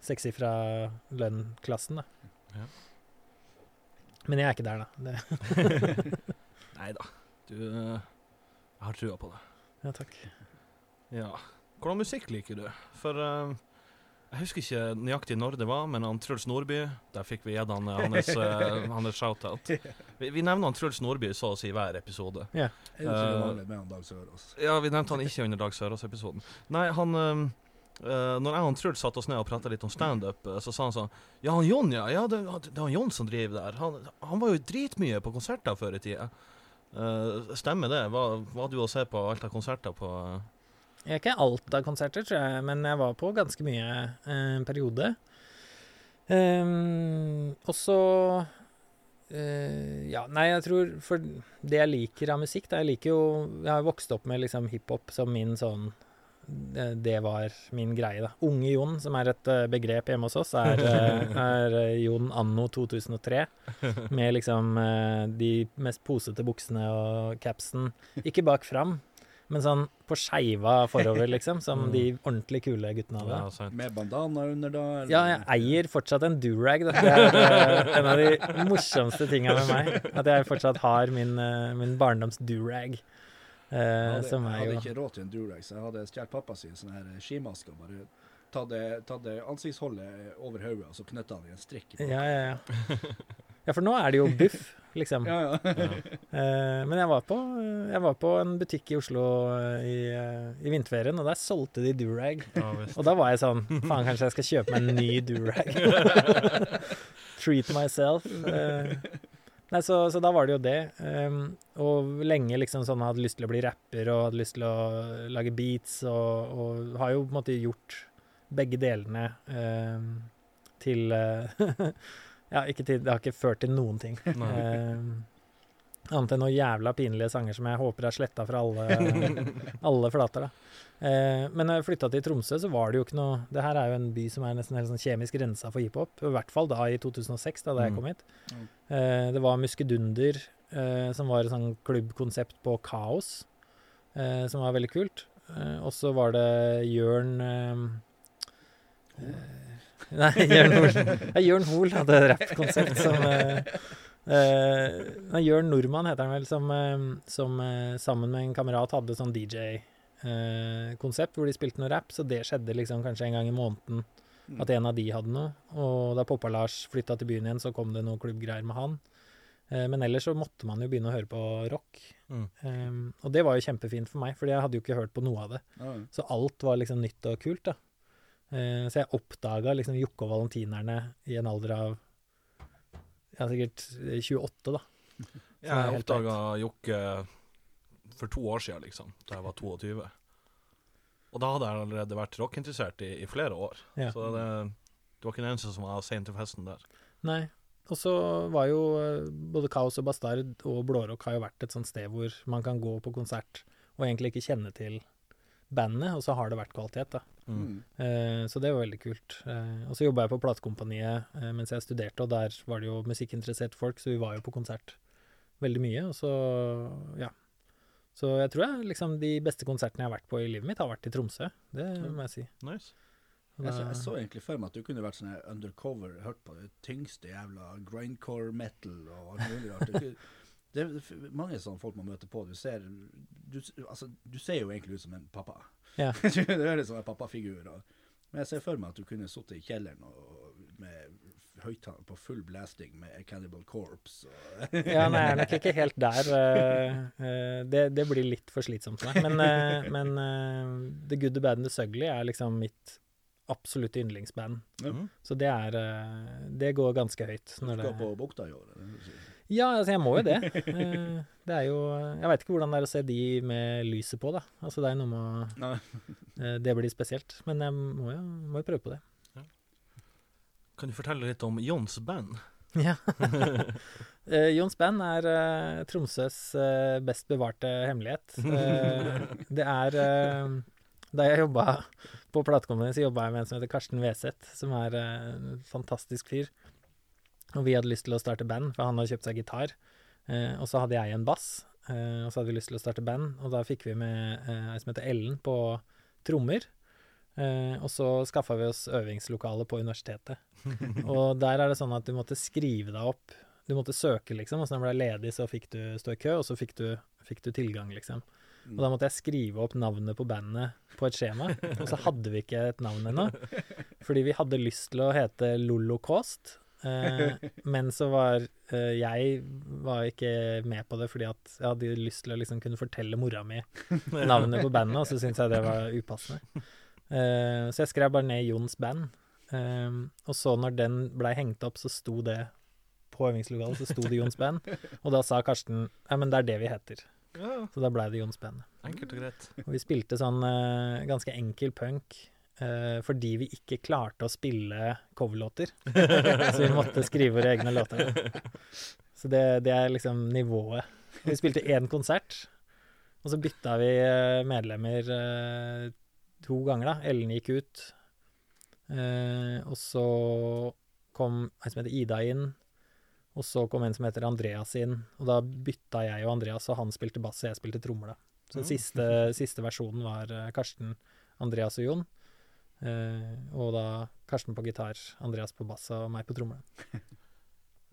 Speaker 4: sekssifra lønn-klassen, da.
Speaker 3: Ja.
Speaker 4: Men jeg er ikke der, da. *laughs*
Speaker 3: Nei da. Du, øh, Jeg har trua på det.
Speaker 4: Ja, takk.
Speaker 3: Ja. Hvordan musikk liker du? For uh, jeg husker ikke nøyaktig når det var, men han Truls Nordby Der fikk vi gitt han *laughs* eh, hans, eh, hans shout-out. Vi, vi nevner han Truls Nordby så å si hver episode.
Speaker 2: Ja,
Speaker 3: Eh,
Speaker 2: Sørås.
Speaker 3: Ja, vi nevnte han ikke under Dag Sørås-episoden. Nei, han eh, eh, Når jeg og Truls satte oss ned og prata litt om standup, uh, så sa han sånn Ja, han Jon, ja. ja det, det er han Jon som driver der. Han, han var jo dritmye på konserter før i tida. Uh, stemmer det? Hva, hva du og se på alt av konserter på uh...
Speaker 4: Jeg er ikke alt av konserter, tror jeg, men jeg var på ganske mye eh, en periode. Um, og så Uh, Ja, nei, jeg tror For det jeg liker av musikk da, Jeg liker jo Jeg har vokst opp med liksom hiphop som min sånn det, var min greie, da. Unge Jon, som er et eh, begrep hjemme hos oss, er, eh, *laughs* er eh, Jon anno 2003. Med liksom de mest posete buksene og capsen. Ikke bak fram, men sånn på skeiva forover, liksom. Som de ordentlig kule guttene hadde.
Speaker 3: ja.
Speaker 2: Med bandana under, da? eller?
Speaker 4: Ja, jeg eier fortsatt en durag. Det er en av de morsomste tinga med meg. At jeg fortsatt har min, min barndoms durag. Uh,
Speaker 2: hadde,
Speaker 4: som
Speaker 2: jeg hadde
Speaker 4: jo
Speaker 2: ikke råd til en Durex. Jeg hadde stjålet pappa sin sånn her skimaske og bare tatt det- tatt det ansiktsholdet over hodet og så knytta han i en strikk.
Speaker 4: Ja, ja, ja. Ja, for nå er det jo buff, liksom.
Speaker 2: ja, ja. *laughs*
Speaker 4: Eh, men jeg var, på, jeg var på en butikk i Oslo eh, i, eh, i vinterferien, og der solgte de durag.
Speaker 3: Ja.
Speaker 4: Og da var jeg sånn Faen, kanskje jeg skal kjøpe meg en ny durag. *laughs* Treat myself. Eh, nei, så, så da var det jo det. Um, og lenge liksom sånn hadde lyst til å bli rapper og hadde lyst til å lage beats, og, og har jo på en måte gjort begge delene um, til uh, *laughs* Ja, ikke til, det har ikke ført til noen ting. Um, annet enn noen jævla pinlige sanger som jeg håper er sletta fra alle, *laughs* alle flater. da. Eh, men da jeg flytta til Tromsø, så var det jo ikke noe Det her er jo en by som er nesten helt sånn kjemisk rensa for hiphop. I hvert fall da i 2006, da, da jeg
Speaker 3: Mm.
Speaker 4: kom hit.
Speaker 2: Mm.
Speaker 4: Eh, det var Muskedunder, eh, som var et sånn klubbkonsept på Kaos, eh, som var veldig kult. Eh, og så var det Jørn eh, eh, *laughs* Nei, Jørn Hoel. Jørn Hoel hadde et rappkonsept som eh, eh, Jørn Nordmann heter han vel, som, eh, som eh, sammen med en kamerat hadde sånn DJ-konsept hvor de spilte noe rap. Så det skjedde liksom kanskje en gang i måneden
Speaker 2: Mm.
Speaker 4: at en av de hadde noe. Og da Poppa-Lars flytta til byen igjen, så kom det noe klubbgreier med han. Men ellers så måtte man jo begynne å høre på rock.
Speaker 3: Mm.
Speaker 4: Um, og det var jo kjempefint for meg, fordi jeg hadde jo ikke hørt på noe av det.
Speaker 2: Mm.
Speaker 4: Så alt var liksom nytt og kult, da. Uh, så jeg oppdaga liksom Jokke og Valentinerne i en alder av ja, sikkert eh, 28, da. *laughs* Som er
Speaker 3: Jeg oppdaga Jokke for to år siden, liksom, da jeg var 22. Og da hadde jeg allerede vært rockinteressert i, i flere år.
Speaker 4: Ja.
Speaker 3: Så det, det var ikke den eneste som var sein til festen der.
Speaker 4: Nei. Og så var jo eh, både Kaos og Bastard og Blårock har jo vært et sånt sted hvor man kan gå på konsert og egentlig ikke kjenne til bandet, og så har det vært kvalitet, da.
Speaker 2: Mm.
Speaker 4: Eh, så det var veldig kult. Eh, og så jobba jeg på platekompaniet eh, mens jeg studerte, og der var det jo musikkinteresserte folk, så vi var jo på konsert veldig mye. Og så, ja. Så jeg tror jeg liksom de beste konsertene jeg har vært på i livet mitt, har vært i Tromsø. Det må jeg si.
Speaker 3: Nice.
Speaker 2: Jeg, så, jeg så egentlig for meg at du kunne vært sånn undercover, hørt på det tyngste jævla grindcore metal og alt mulig rart. *laughs* Det, er mange sånne folk man møter på. Du ser, du, altså, du ser jo egentlig ut som en pappa.
Speaker 4: Ja. *laughs*
Speaker 2: du er litt sånn en pappafigur. Men jeg ser for meg at du kunne sittet i kjelleren og, med høyttaler på full blasting med Cannibal Corpse. *laughs*
Speaker 4: Ja, nei, jeg er nok ikke helt der. eh, eh, det, det blir litt for slitsomt for meg. Men, eh, men The Good, The Bad and The Sugly er liksom mitt absolutte yndlingsband.
Speaker 3: Mm.
Speaker 4: Så det er Det går ganske høyt.
Speaker 2: du
Speaker 4: Når
Speaker 2: skal
Speaker 4: det,
Speaker 2: på Bukta i år.
Speaker 4: Ja, altså jeg må jo det. Eh, Det er jo Jeg veit ikke hvordan det er å se de med lyset på, da. Altså det er noe med å eh, Det blir spesielt. Men jeg må jo, må jo prøve på det.
Speaker 3: Kan du fortelle litt om Jons band? *laughs*
Speaker 4: Ja. Eh, Jons band er Tromsøs best bevarte hemmelighet. Eh, det er Da jeg jobba på platekompaniet, så jobba jeg med en som heter Karsten Weseth, som er en fantastisk fyr. Og vi hadde lyst til å starte band, for han hadde kjøpt seg gitar. Eh, og så hadde jeg en bass, eh, og så hadde vi lyst til å starte band. Og da fikk vi med eh, som heter Ellen på trommer. Eh, og så skaffa vi oss øvingslokale på universitetet. *laughs* Og der er det sånn at du måtte skrive deg opp. Du måtte søke, liksom, og så når du ble ledig, så fikk du stå i kø, og så fikk du, fikk du tilgang, liksom. Og da måtte jeg skrive opp navnet på bandet på et skjema, og så hadde vi ikke et navn ennå. *laughs* Fordi vi hadde lyst til å hete Lolocost, eh, *laughs* men så var eh, Jeg var ikke med på det fordi at jeg hadde lyst til å liksom kunne fortelle mora mi navnet på bandet, og så syntes jeg det var upassende. Eh, så jeg skrev bare ned Jons band. Eh, og så når den blei hengt opp, så sto det på øvingslokalet, så sto det Jons band. Og da sa Karsten ja, men det er det vi heter.
Speaker 3: Ja,
Speaker 4: Så da blei det Jons band.
Speaker 3: enkelt og greit.
Speaker 4: Og vi spilte sånn eh, ganske enkel punk eh, fordi vi ikke klarte å spille coverlåter. så vi måtte skrive våre egne låter. Så det, det er liksom nivået. Vi spilte én konsert, og så bytta vi eh, medlemmer uh, to ganger, da. Ellen gikk ut. Uh, og så kom ei som heter Ida inn. Og så kom en som heter Andreas inn, og da bytta jeg og Andreas, og han spilte bass, og jeg spilte trommer, da. Så
Speaker 3: den
Speaker 4: siste, siste versjonen var Karsten, Andreas og Jon. Eh, og da Karsten på gitar, Andreas på bass og meg på trommer. *laughs*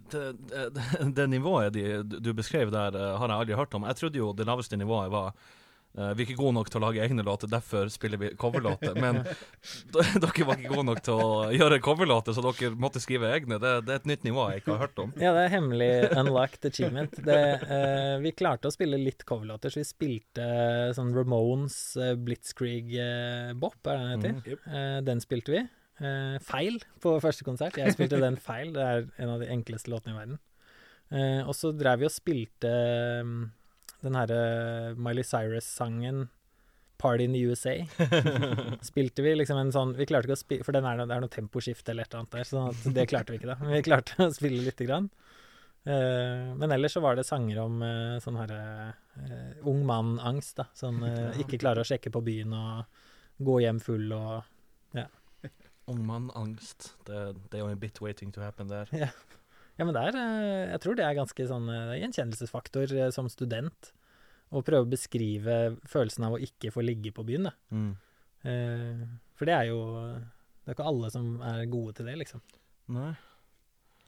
Speaker 3: Det, det, det nivået de, du beskrev der, eh, har jeg aldri hørt om. Jeg trodde jo det laveste nivået var vi er ikke gode nok til å lage egne låter, derfor spiller vi coverlåter. Men *laughs* *laughs* dere var ikke gode nok til å gjøre coverlåter, så dere måtte skrive egne. Det, det er et nytt nivå jeg ikke har hørt om.
Speaker 4: Ja, det er hemmelig unlocked achievement. Det, eh, vi klarte å spille litt coverlåter, så vi spilte eh, sånn Ramones uh, Blitzkrieg eh, Bop, er det den heter?
Speaker 2: Mm.
Speaker 4: Eh, den spilte vi. Eh, feil på første konsert. Jeg spilte den feil. Det er en av de enkleste låtene i verden. Eh, og så drev vi og spilte mm, den herre Miley Cyrus-sangen 'Party in the USA'. *laughs* Spilte vi liksom en sånn Vi klarte ikke å spille For den er, det er noe temposkifte eller et eller annet der, så det klarte vi ikke, da. Men vi klarte å spille lite grann. Uh, men ellers så var det sanger om uh, sånn herre uh, ung mann-angst, da. Eh, ikke klare å sjekke på byen og gå hjem full og
Speaker 3: Ung mann, angst. Det, det er jo en bit waiting to happen der.
Speaker 4: Ja, men det er eh, Jeg tror det er ganske sånn eh, gjenkjennelsesfaktor eh, som student. Å prøve å beskrive følelsen av å ikke få ligge på byen, da.
Speaker 3: Mm.
Speaker 4: Eh, for det er jo Det er ikke alle som er gode til det, liksom.
Speaker 3: Nei.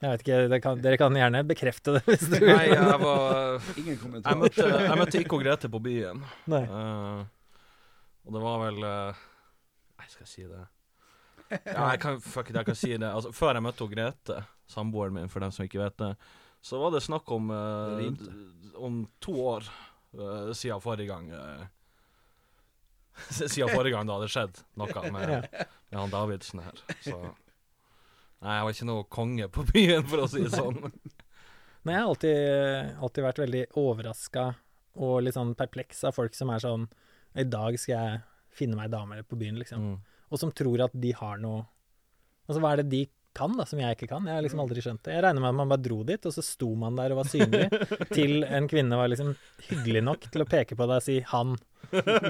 Speaker 4: Jeg vet ikke, det kan, Dere kan gjerne bekrefte det hvis du *laughs*
Speaker 3: Nei, jeg var *laughs*
Speaker 2: Ingen
Speaker 3: Jeg
Speaker 2: kommentar.
Speaker 3: møtte, jeg møtte ikke Grete på byen.
Speaker 4: Nei.
Speaker 3: Uh, og det var vel uh, Nei, skal jeg si det? Ja, jeg kan, fuck it, jeg kan si det. Altså, før jeg møtte Grete, samboeren min, for dem som ikke vet det, så var det snakk om eh,
Speaker 2: Det.
Speaker 3: Om to år eh, siden forrige gang eh, *laughs* Siden forrige gang det hadde skjedd noe med, *laughs* med han Davidsen her. Så Nei, jeg var ikke noe konge på byen, for å si det sånn.
Speaker 4: Men jeg har alltid, alltid vært veldig overraska og litt sånn perpleks av folk som er sånn I dag skal jeg finne meg dame på byen, liksom.
Speaker 3: Mm.
Speaker 4: Og som tror at de har noe Altså, hva er det de kan, da, som jeg ikke kan? Jeg har liksom aldri skjønt det. Jeg regner med at man bare dro dit, og så sto man der og var synlig, *laughs* til en kvinne var liksom hyggelig nok til å peke på deg og si 'han',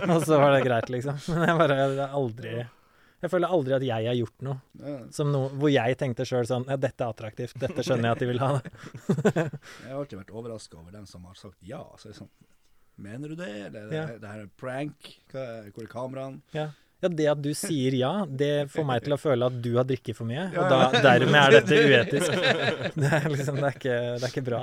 Speaker 4: og så var det greit, liksom. Men jeg bare jeg aldri Jeg føler aldri at jeg har gjort noe som noe hvor jeg tenkte sjøl sånn Ja, dette er attraktivt, dette skjønner jeg at de vil ha. *laughs*
Speaker 2: Jeg har alltid vært overraska over dem som har sagt ja. Så det sånn Mener du det, eller
Speaker 4: Ja.
Speaker 2: det, her er prank? Hvor er kameraene?
Speaker 4: Ja. Ja, det at du sier ja, det får meg til å føle at du har drikket for mye, og da, dermed er dette *laughs* uetisk. Det er liksom, det er ikke, det er ikke bra.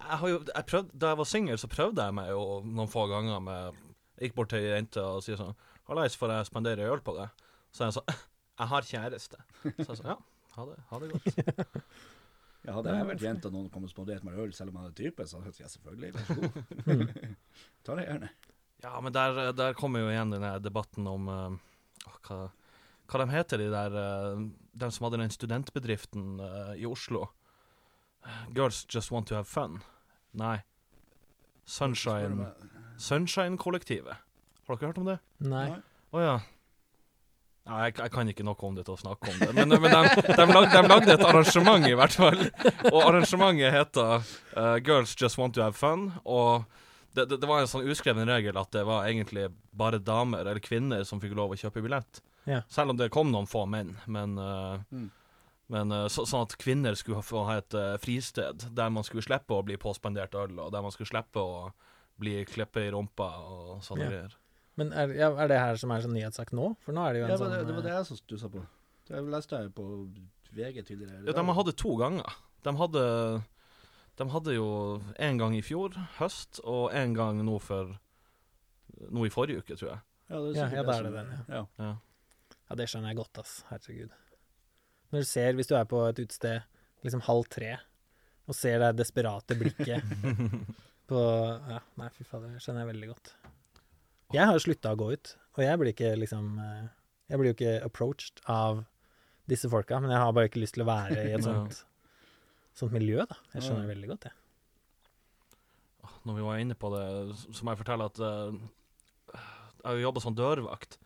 Speaker 3: Jeg har jo, jeg prøvd, da jeg var singel, så prøvde jeg meg jo noen få ganger med Gikk bort til ei jente og sier sånn 'Hallais, får jeg spandere øl på deg?' Så jeg sa *laughs* 'Jeg har kjæreste'. Så jeg sa ja, ha det, ha det godt. *laughs*
Speaker 2: Ja, hadde jeg vært jente og noen kom og spanderte meg øl selv om jeg hadde type, så hadde jeg sagt ja, selvfølgelig, vær så god. Ta det gjerne.
Speaker 3: Ja, men der, der kommer jo igjen denne debatten om uh, hva, hva de heter, de der uh, De som hadde den studentbedriften uh, i Oslo. Girls Just Want To Have Fun. Nei. Sunshine Sunshine-kollektivet. Har dere hørt om det?
Speaker 4: Nei.
Speaker 3: Å ja. Nei, jeg, jeg kan ikke noe om det til å snakke om det. Men, men de, de, lag, de lagde et arrangement, i hvert fall. Og arrangementet heter eh, Girls Just Want To Have Fun. Og det, det, det var en sånn uskreven regel at det var egentlig bare damer eller kvinner som fikk lov å kjøpe billett.
Speaker 4: Ja.
Speaker 3: Selv om det kom noen få menn. Men, uh,
Speaker 2: Mm.
Speaker 3: men uh, så, sånn at kvinner skulle ha- få ha et uh, fristed der man skulle slippe å bli påspandert øl, og der man skulle slippe å bli klippet i rumpa og sånne
Speaker 4: Ja.
Speaker 3: greier.
Speaker 4: Men er, ja, er det her som er sånn nyhetssak nå? For nå er det jo en
Speaker 2: Ja,
Speaker 4: sånn
Speaker 2: det, det var det jeg som stussa på. Det leste jeg på VG tidligere.
Speaker 3: Ja, de hadde to ganger. De hadde, de hadde jo en gang i fjor, høst, og en gang nå for nå i forrige uke, tror jeg.
Speaker 2: Ja, det
Speaker 4: Ja, ja, det, er det den,
Speaker 2: ja.
Speaker 3: Ja.
Speaker 4: Ja, det skjønner jeg godt, ass. Herregud. Når du ser, hvis du er på et utested liksom halv tre, og ser det desperate blikket *laughs* på Ja, nei, fy fader, det skjønner jeg veldig godt. Jeg har slutta å gå ut, og jeg blir ikke liksom eh, Jeg blir jo ikke approached av disse folka, men jeg har bare ikke lyst til å være i et *laughs*
Speaker 3: Ja.
Speaker 4: sånt, sånt miljø, da. Jeg skjønner det veldig godt, jeg.
Speaker 3: Når vi var inne på det, så må jeg fortelle at uh, jeg jobba som dørvakt.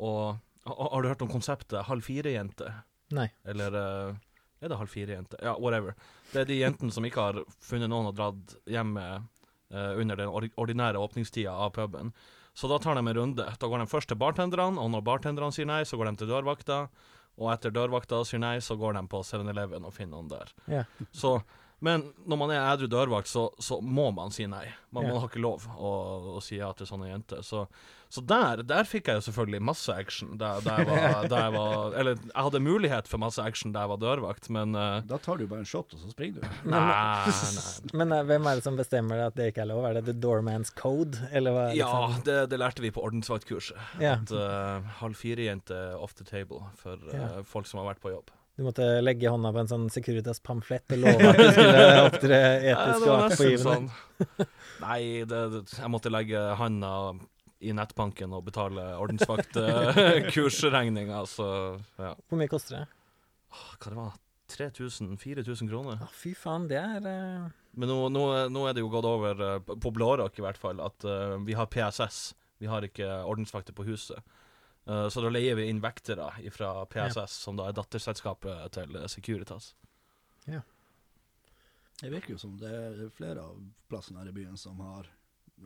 Speaker 3: Og har du hørt om konseptet halv fire-jente?
Speaker 4: Nei.
Speaker 3: Eller uh, er det halv fire-jente? Ja, whatever. Det er de jentene som ikke har funnet noen og dratt hjem med eh, under den ordinære åpningstida av puben. Så da tar de en runde. Da går de først til bartenderne, og når bartenderne sier nei, så går de til dørvakta. Og etter dørvakta sier nei, så går de på 7-Eleven og finner han der.
Speaker 4: Yeah.
Speaker 3: Så, men når man er ædru dørvakt, så, så må man si nei. Man,
Speaker 4: Ja.
Speaker 3: man har ikke lov å, å si ja til sånne jenter. Så, så der, der fikk jeg jo selvfølgelig masse action. Der, der, var, *laughs* der var Eller jeg hadde mulighet for masse action da jeg var dørvakt, men uh,
Speaker 2: Da tar du bare en shot, og så springer du.
Speaker 3: Nei, nei.
Speaker 4: Men eh, hvem er det som bestemmer at det ikke er lov? Er det The Doorman's Code, eller hva?
Speaker 3: Ja,
Speaker 4: liksom?
Speaker 3: det, det lærte vi på ordensvaktkurset.
Speaker 4: ja.
Speaker 3: At uh, halv fire-jente off the table for uh,
Speaker 4: Ja.
Speaker 3: folk som har vært på jobb.
Speaker 4: Du måtte legge hånda på en sånn Securitas-pamflett og love at du skulle opptre
Speaker 3: Ja,
Speaker 4: etisk
Speaker 3: det
Speaker 4: og
Speaker 3: var sånn. *laughs* Nei, det, det, jeg måtte legge handa i nettbanken og betale ordensvaktkursregninga, *laughs* så ja.
Speaker 4: Hvor mye koster det?
Speaker 3: Hva det var 3000-4000 kroner?
Speaker 4: Ja, fy faen, det er uh...
Speaker 3: Men nå, nå, nå er det jo gått over, eh, på- på Blårock i hvert fall, at uh, vi har PSS. Vi har ikke ordensvakter på huset. Eh, så da leier vi inn vektere fra PSS, som da er datterselskapet til Securitas. Ja.
Speaker 2: Det virker jo som det er flere av plassene her i byen som har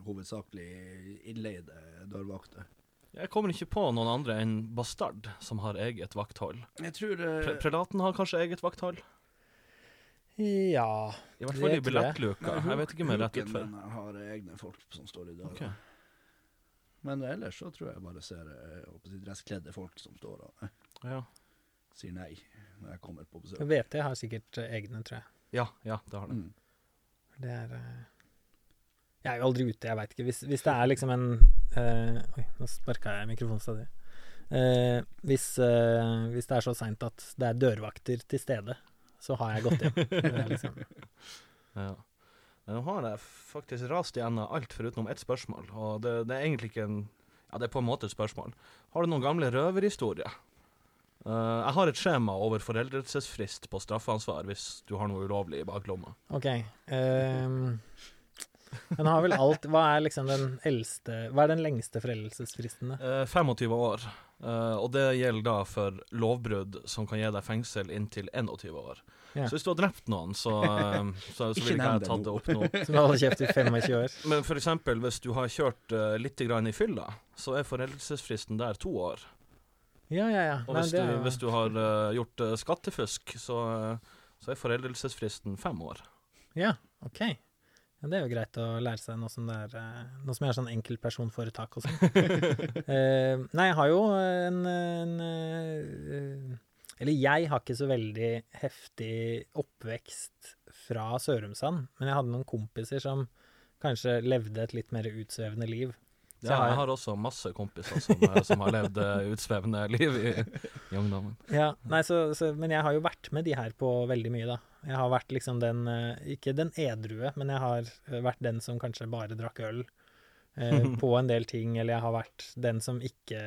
Speaker 2: hovedsakelig innleide dørvakter.
Speaker 3: Jeg kommer ikke på noen andre enn Bastard, som har eget vakthold.
Speaker 2: Jeg tror
Speaker 3: Pre Prelaten har kanskje eget vakthold?
Speaker 4: Ja
Speaker 3: I hvert fall i billettluka. Jeg vet ikke mer rett ut
Speaker 2: før. har egne folk som står i døra.
Speaker 3: Ok.
Speaker 2: Men ellers så tror jeg bare ser eh, jeg dresskledde folk som står og *laughs*
Speaker 3: Ja.
Speaker 2: sier nei når jeg kommer på besøk.
Speaker 4: VT har sikkert eh, egne, tror jeg.
Speaker 3: ja, ja, det har det.
Speaker 2: Mm.
Speaker 4: Det er eh, Jeg er jo aldri ute, jeg veit ikke. Hvis, hvis det er liksom en eh, Oi, nå sparka jeg mikrofonen stadig. Uh, hvis, uh, hvis det er så seint at det er dørvakter til stede, så har jeg gått hjem. *laughs* Det er liksom,
Speaker 3: Ja. Men Nå har jeg faktisk rast igjennom alt forutenom ett spørsmål, og det, det er egentlig ikke en Ja, det er på en måte et spørsmål. Har du noen gamle røverhistorier? Uh, jeg har et skjema over foreldelsesfrist på straffeansvar hvis du har noe ulovlig i baklomma.
Speaker 4: OK. Um, den har vel alt Hva er liksom den eldste Hva er den lengste foreldelsesfristen? da?
Speaker 3: Eh, 25 år. Uh, og det gjelder da for lovbrudd som kan gi deg fengsel inntil 21 år.
Speaker 4: Ja.
Speaker 3: Så hvis du har drept noen, så, eh, så, så
Speaker 2: Ikke
Speaker 3: vil ikke jeg
Speaker 2: det
Speaker 3: tatt det opp nå. *laughs*
Speaker 4: Som holder kjeft i 25 år?
Speaker 3: Men eksempel hvis du har kjørt uh, litt grann i fylla, så er foreldelsesfristen der to år.
Speaker 4: Ja, ja, ja.
Speaker 3: Og hvis,
Speaker 4: Nei,
Speaker 3: du,
Speaker 4: er
Speaker 3: hvis du har uh, gjort uh, skattefusk, så, så er foreldelsesfristen fem år.
Speaker 4: Ja, OK. Ja, det er jo greit å lære seg noe som, er, noe som er sånn enkeltpersonforetak og sånn. *laughs* Eh, nei, jeg har jo en, en Eller jeg har ikke så veldig heftig oppvekst fra Sørumsand, men jeg hadde noen kompiser som kanskje levde et litt mer utsvevende liv. Så
Speaker 3: Ja, jeg har også masse kompiser som, eh, som har levd eh, utsvevende liv i, i ungdommen.
Speaker 4: Ja, nei, så, så, men jeg har jo vært med de her på veldig mye, da. Jeg har vært liksom den eh, Ikke den edrue, men jeg har vært den som kanskje bare drakk øl eh, *laughs* på en del ting, eller jeg har vært den som ikke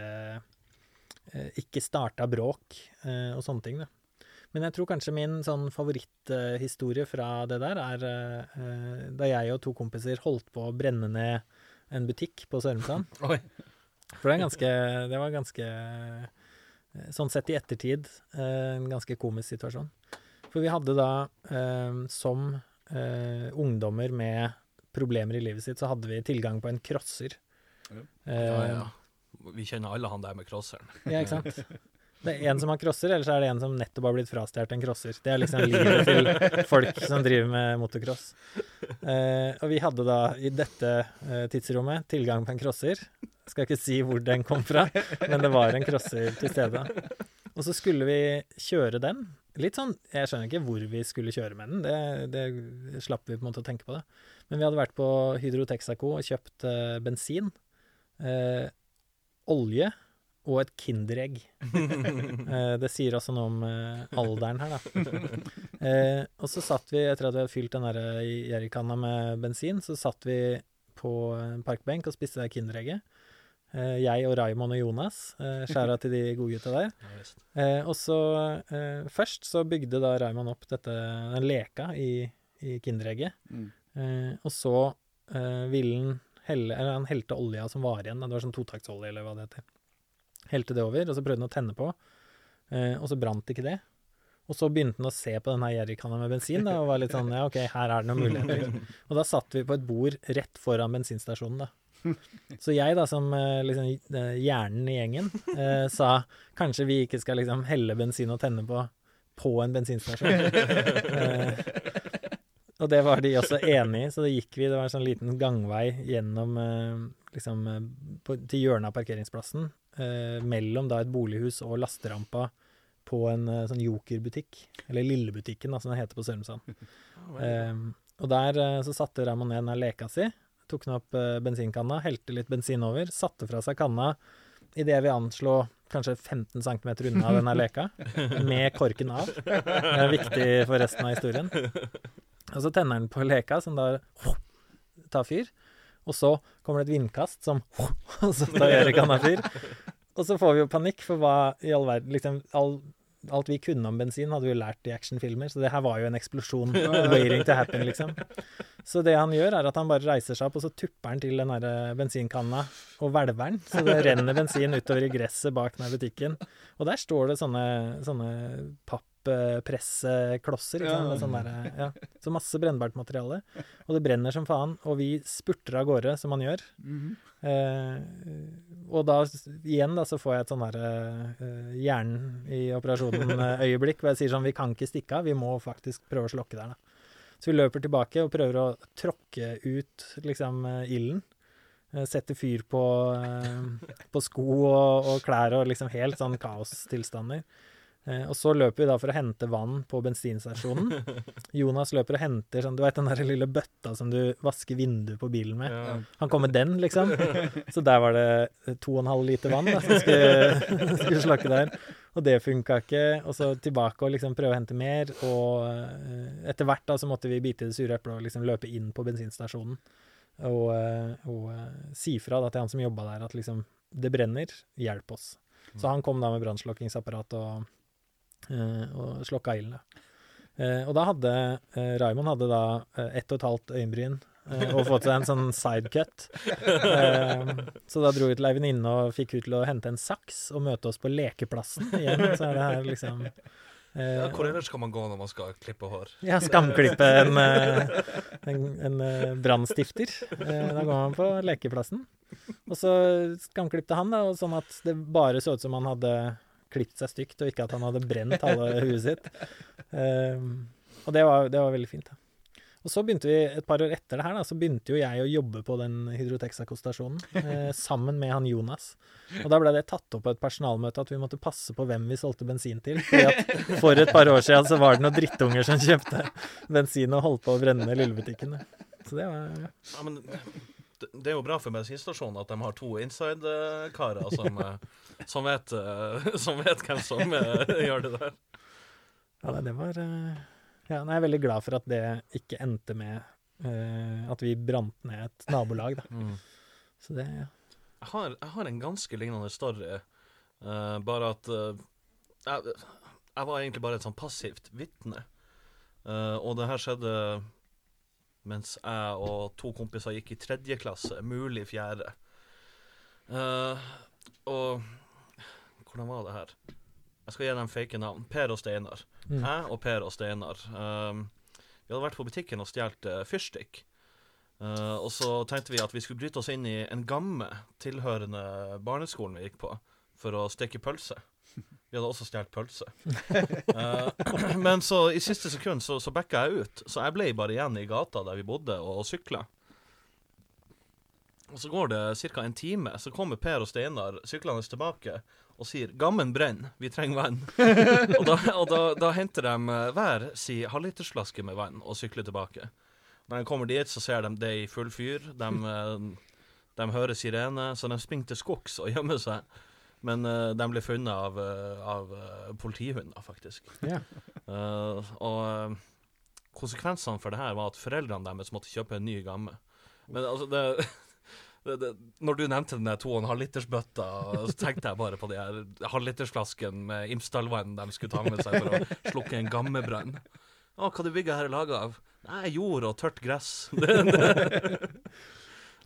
Speaker 4: Ikke starta bråk eh, og sånne ting, da. Men jeg tror kanskje min sånn favoritthistorie fra det der er eh, eh, da jeg og to kompiser holdt på å brenne ned en butikk på Sørumsand. *laughs* For det, ganske, det var ganske eh, Sånn sett i ettertid eh, en ganske komisk situasjon. For vi hadde da, eh, som eh, ungdommer med problemer i livet sitt, så hadde vi tilgang på en crosser.
Speaker 2: Ja.
Speaker 4: Eh,
Speaker 3: Ja, ja. Vi kjenner alle han der med crosseren.
Speaker 4: ja, ikke sant? Det er en som har crosser, eller så er det en som nettopp har blitt frastjålet en crosser. Det er liksom livet til folk som driver med motocross. Eh, og vi hadde da i dette eh, tidsrommet tilgang på en crosser. Skal ikke si hvor den kom fra, men det var en crosser til stede. Og så skulle vi kjøre den. Litt sånn, Jeg skjønner ikke hvor vi skulle kjøre med den, det, det slapp vi på en måte å tenke på det. Men vi hadde vært på Hydro Texaco og kjøpt eh, bensin. eh, olje og et Kinderegg. *laughs* Eh, det sier også noe om eh, alderen her, da. Eh, og så satt vi, etter at vi hadde fylt den der jerrykanna med bensin, så satt vi på en parkbenk og spiste det Kinderegget. Eh, jeg og Raymond og Jonas. Skjæra til de godgutta der. Eh, og så eh, Først så bygde da Raymond opp dette, den leka i, i Kinderegget.
Speaker 2: Mm.
Speaker 4: Eh, og så eh, ville han helle Eller han helte olja som var igjen. Det var sånn totaktsolje, eller hva det heter. Helte det over, og så prøvde han å tenne på. Eh, og så brant ikke det. Og så begynte han å se på den her jerrykanna med bensin da, og var litt sånn Ja, OK, her er det noen muligheter. Og da satt vi på et bord rett foran bensinstasjonen, da. Så jeg, da, som eh, liksom eh, hjernen i gjengen, eh, sa kanskje vi ikke skal liksom helle bensin og tenne på på en bensinstasjon. *laughs* eh, og det var de også enig i, så det gikk vi. Det var en sånn liten gangvei gjennom eh, liksom eh, på, til hjørnet av parkeringsplassen. Eh, mellom da et bolighus og lasterampa på en eh, sånn Joker-butikk. Eller Lillebutikken, da, som det heter på Sørumsand. *laughs* Eh, og der så satte Raymond ned den leka si. Tok den opp eh, bensinkanna, helte litt bensin over, satte fra seg kanna idet vi anslå kanskje 15 cm unna denne leka, *laughs* med korken av. Det er viktig for resten av historien. *laughs* Og så tenner den på leka, som da tar fyr. Og så kommer det et vindkast som Og så tar av fyr. Og så får vi jo panikk, for hva i all verden liksom, all, Alt vi kunne om bensin, hadde vi jo lært i actionfilmer, så det her var jo en eksplosjon. Waiting to happen, liksom. Så det han gjør, er at han bare reiser seg opp, og så tupper han til den der eh, bensinkanna og hvelver den. Så det renner bensin utover i gresset bak den her butikken. Og der står det sånne, sånne papppresseklosser. Ikke sant? Med sånn der, ja. Så masse brennbart materiale. Og det brenner som faen. Og vi spurter av gårde, som man gjør.
Speaker 2: Mhm.
Speaker 4: Eh, og da igjen da, så får jeg et sånn herre eh, hjernen i operasjonen-øyeblikk *laughs* hvor jeg sier sånn Vi kan ikke stikke av, vi må faktisk prøve å slokke der, da. Så vi løper tilbake og prøver å tråkke ut liksom eh, ilden. Eh, Sette fyr på, eh, på sko og, og klær og liksom helt sånn kaostilstander. Eh, og så løper vi da for å hente vann på bensinstasjonen. *laughs* Jonas løper og henter sånn, du vet den der lille bøtta som du vasker vinduet på bilen med.
Speaker 3: Ja.
Speaker 4: Han kom med den, liksom. *laughs* Så der var det to og en halv liter vann da, som skulle, *laughs* skulle slakke der. Og det funka ikke. Og så tilbake og liksom prøve å hente mer. Og eh, etter hvert da så måtte vi bite i det sure eplet og liksom løpe inn på bensinstasjonen. Og, eh, og eh, si fra da til han som jobba der at liksom Det brenner, hjelp oss. Så han kom da med brannslokkingsapparat og, eh, og slokka ilden. Eh, og da hadde eh, Raymond hadde da eh, ett og et halvt øyenbryn eh, og fått seg en sånn sidecut. Eh, så da dro vi til ei venninne og fikk hun til å hente en saks og møte oss på lekeplassen igjen. Så er det her liksom eh,
Speaker 3: Ja, hvor ellers skal man gå når man skal klippe hår?
Speaker 4: ja, skamklippe en, eh, en, en eh, brannstifter. Eh, Da går man på lekeplassen. Og så skamklipte han, da, og sånn at det bare så ut som han hadde klippet seg stygt, og ikke at han hadde brent halve huet sitt. Um, og det var, det var veldig fint. da. Og så begynte vi, et par år etter det her, da, så begynte jo jeg å jobbe på den Hydrotexa-stasjonen eh, sammen med han Jonas. Og da ble det tatt opp på et personalmøte at vi måtte passe på hvem vi solgte bensin til. Fordi at for et par år siden så var det noen drittunger som kjøpte bensin og holdt på å brenne Lillebutikken. Så det var
Speaker 3: Ja, men det, er jo bra for bensinstasjonen at de har to inside-karer som, *laughs* eh, som, vet, eh, som vet hvem som eh, *laughs* gjør det der.
Speaker 4: Ja, det var Ja, jeg er veldig glad for at det ikke endte med uh, at vi brant ned et nabolag, da. Så det ja.
Speaker 3: Jeg har, jeg har en ganske lignende story, uh, bare at uh, jeg, jeg var egentlig bare et sånn passivt vitne. Og det her skjedde mens jeg og to kompiser gikk i tredje klasse, mulig fjerde. Uh, og hvordan var det her? Jeg skal gi dem fake navn. Per og Steinar.
Speaker 4: Mm.
Speaker 3: Jeg og Per og Steinar. Uh, vi hadde vært på butikken og stjålet uh, fyrstikk. Uh, og så tenkte vi at vi skulle bryte oss inn i en gamme tilhørende barneskolen vi gikk på, for å steke pølse. Vi hadde også stjålet pølse. Uh, *laughs* *clears throat* men så i siste sekund så, så backa jeg ut, så jeg ble bare igjen i gata der vi bodde, og, og sykla. Og så går det ca. en time, så kommer Per og Steinar syklende tilbake og sier 'Gammen brenner, vi trenger vann'. *laughs* og da, og da, da henter de eh, hver si halvlitersflaske med vann og sykler tilbake. Når de kommer dit, så ser de det i full fyr. De, eh, De hører sirene, så de springer til skogs og gjemmer seg. Men uh, de ble funnet av, eh, av eh, politihunder, faktisk.
Speaker 4: Ja.
Speaker 3: Uh, *laughs* og eh, konsekvensene for det her var at foreldrene deres måtte kjøpe en ny gamme. Men altså, det, *laughs* det, det Når du nevnte den der 2,5 liters bøtta, så tenkte jeg bare på de her halvlitersflasken med Imsdalvann de skulle ta med seg for å slukke en gammebrann. Å, hva du bygget her er laga av? Nei, jord og tørt gress. Det, *laughs* det.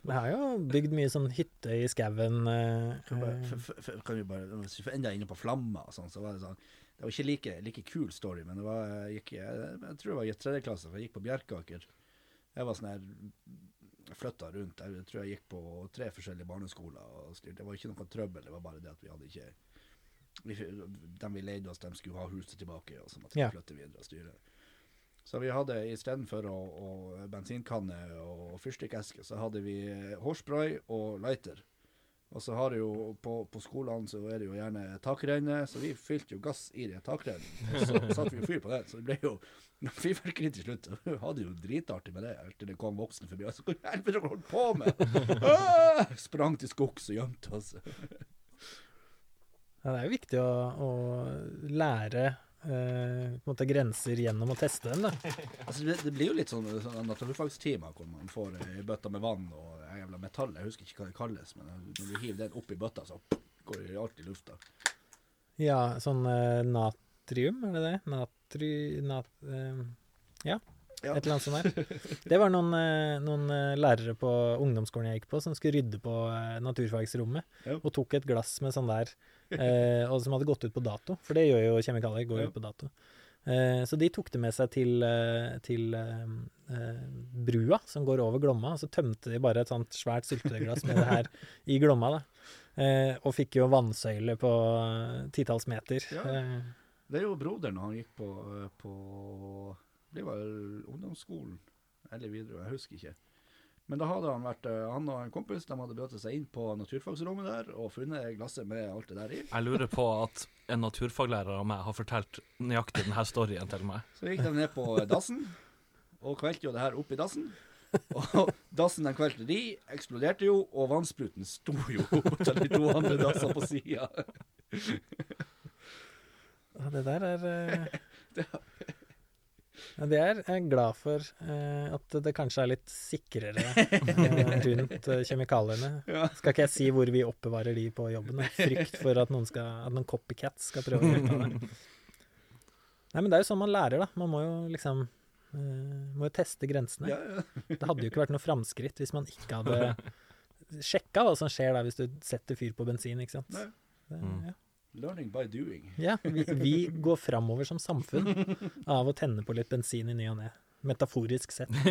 Speaker 4: Vi har jo bygd mye sånn hytte i skauen. eh,
Speaker 2: Kan,
Speaker 4: eh,
Speaker 2: kan vi bare, hvis vi enda inne på flammer og sånn, så var det sånn Det var ikke like, like kul story, men det var, jeg, gikk, jeg, jeg tror det var i tredje klasse, for jeg gikk på Bjerkaker. Jeg var sånn her Jeg flytta rundt. Jeg tror jeg gikk på tre forskjellige barneskoler. og styrte. Det var ikke noe trøbbel, det var bare det at vi hadde ikke vi, De vi leide oss, de skulle ha huset tilbake, og så måtte vi
Speaker 4: Ja.
Speaker 2: flytte videre og styre. Så vi hadde istedenfor å, å bensinkanne og fyrstikkeske, så hadde vi eh, hårspray og lighter. Og så har jo på, på skolene så er det jo gjerne takrenner, så vi fylte jo gass i det takrennet. Så satte vi jo fyr på det, så det ble jo fyrverkeri til slutt. Og vi hadde jo dritartig med det helt til det kom voksne forbi. Og så hva i helvete holdt på med? Ah! Sprang til skogs og gjemte oss.
Speaker 4: Ja, det er jo viktig å, å lære eh, på en måte grenser gjennom å teste dem, da. *laughs*
Speaker 2: Altså, det, det blir jo litt sånn, sånn naturfagstimer hvor man får ei bøtte med vann og ei jævla metall. Jeg husker ikke hva det kalles, men når du hiver den oppi bøtta, så går det alt i lufta.
Speaker 4: Ja, sånn eh, natrium, er det det? Natri... Nat, eh, ja,
Speaker 2: Ja.
Speaker 4: et eller annet sånt der. Det var noen, eh, noen eh, lærere på ungdomsskolen jeg gikk på, som skulle rydde på eh, naturfagsrommet,
Speaker 2: Ja.
Speaker 4: og tok et glass med sånn der, eh, og som hadde gått ut på dato, for det gjør jo kjemikalier, går
Speaker 2: Ja.
Speaker 4: ut på dato. Eh, så de tok det med seg til, eh, til eh, eh, brua som går over Glomma, og så tømte de bare et sånt svært syltetøyglass med det her i Glomma, da. Eh, og fikk jo vannsøyle på titalls meter.
Speaker 2: Ja. Det er jo broderen han gikk på, på Det var ungdomsskolen eller videre, jeg husker ikke. Men da hadde han vært eh, Han og en kompis de hadde bøtet seg inn på naturfagsrommet der og funnet glasset med alt det der i.
Speaker 3: Jeg lurer på at en naturfaglærer av meg har fortalt nøyaktig denne storyen til meg.
Speaker 2: Så gikk de ned på dassen og kvelte jo det her opp i dassen. Og dassen de kvelte de, eksploderte jo, og vannspruten sto jo *laughs* til de to andre dassene på sida.
Speaker 4: Ja, det der er *laughs* ja, Det er jeg er glad for eh, at det kanskje er litt sikrere eh, *laughs* rundt eh, kjemikaliene.
Speaker 2: Ja.
Speaker 4: Skal ikke jeg si hvor vi oppbevarer de på jobben, frykt for at noen, skal, at noen copycats skal prøve å gjøre det. *laughs* Nei, men det er jo sånn man lærer, da. Man må jo liksom eh, må jo teste grensene.
Speaker 2: Ja, ja. *laughs*
Speaker 4: Det hadde jo ikke vært noe framskritt hvis man ikke hadde sjekka hva som skjer da hvis du setter fyr på bensin, ikke sant.
Speaker 2: Nei.
Speaker 4: Det,
Speaker 3: Mm.
Speaker 4: ja.
Speaker 2: Learning by doing.
Speaker 4: Ja, vi, vi går framover som samfunn av å tenne på litt bensin i ny og ne. Metaforisk sett. *laughs*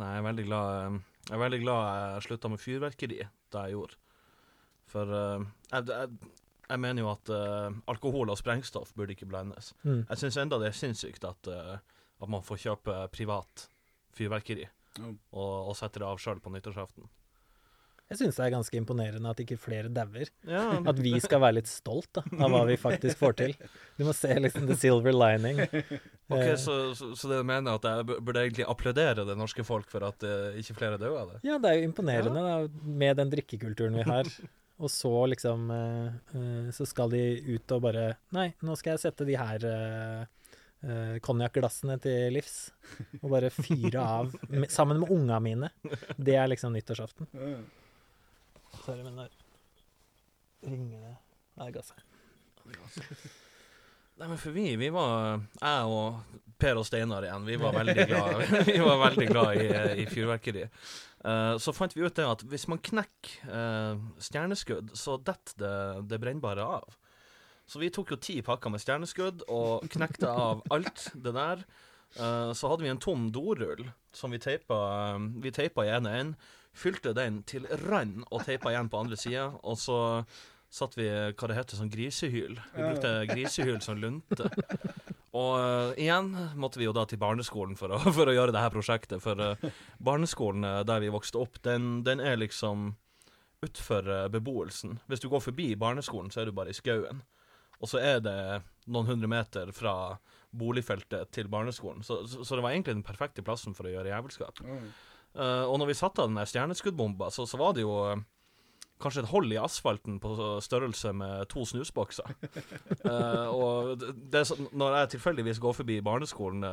Speaker 3: Nei, jeg er veldig glad Jeg er veldig glad jeg slutta med fyrverkeri da jeg gjorde. For eh, jeg, jeg, jeg mener jo at uh, alkohol og sprengstoff burde ikke blandes.
Speaker 4: Mm.
Speaker 3: Jeg syns enda det er sinnssykt at, uh, at man får kjøpe privat fyrverkeri
Speaker 2: mm.
Speaker 3: og, og sette det av sjøl på nyttårsaften.
Speaker 4: Jeg syns det er ganske imponerende at ikke flere dauer.
Speaker 3: Ja,
Speaker 4: At vi skal være litt stolt da, av hva vi faktisk får til. Du må se liksom the silver lining.
Speaker 3: ok,
Speaker 4: Eh,
Speaker 3: så, så, så det mener at jeg burde egentlig applaudere det norske folk for at eh, ikke flere dør av det?
Speaker 4: Ja, det er jo imponerende da, med den drikkekulturen vi har. Og så liksom eh, eh, Så skal de ut og bare Nei, nå skal jeg sette de her uh, konjakkglassene til livs. Og bare fyre av med, sammen med unga mine. Det er liksom nyttårsaften. Sorry, men der ringer det Nei, det ga seg.
Speaker 3: Nei, men for vi, vi var Jeg og Per og Steinar igjen, vi var veldig glad, *laughs* vi var veldig glad i, i fyrverkeri. Uh, så fant vi ut det at hvis man knekker uh, stjerneskudd, så detter det, det brennbare av. Så vi tok jo ti pakker med stjerneskudd og knekte av alt det der. Uh, så hadde vi en tom dorull som vi teipa, vi teipa i ene enden. Fylte den til rand og teipa igjen på andre sida. Og så satt vi hva det heter, sånn grisehyl. Vi brukte grisehyl som lunte. Og uh, igjen måtte vi jo da til barneskolen for å, *laughs* for å gjøre det her prosjektet. For uh, barneskolen eh, der vi vokste opp, den, den er liksom utfor uh, beboelsen. Hvis du går forbi barneskolen, så er du bare i skauen. Og så er det noen hundre meter fra boligfeltet til barneskolen. Så, så, så det var egentlig den perfekte plassen for å gjøre jævelskap.
Speaker 2: Ja.
Speaker 3: Eh, og når vi satte av den stjerneskuddbomba, så, så var det jo uh, kanskje et hold i asfalten på størrelse med to snusbokser. uh, *laughs* og det, det når jeg tilfeldigvis går forbi barneskolen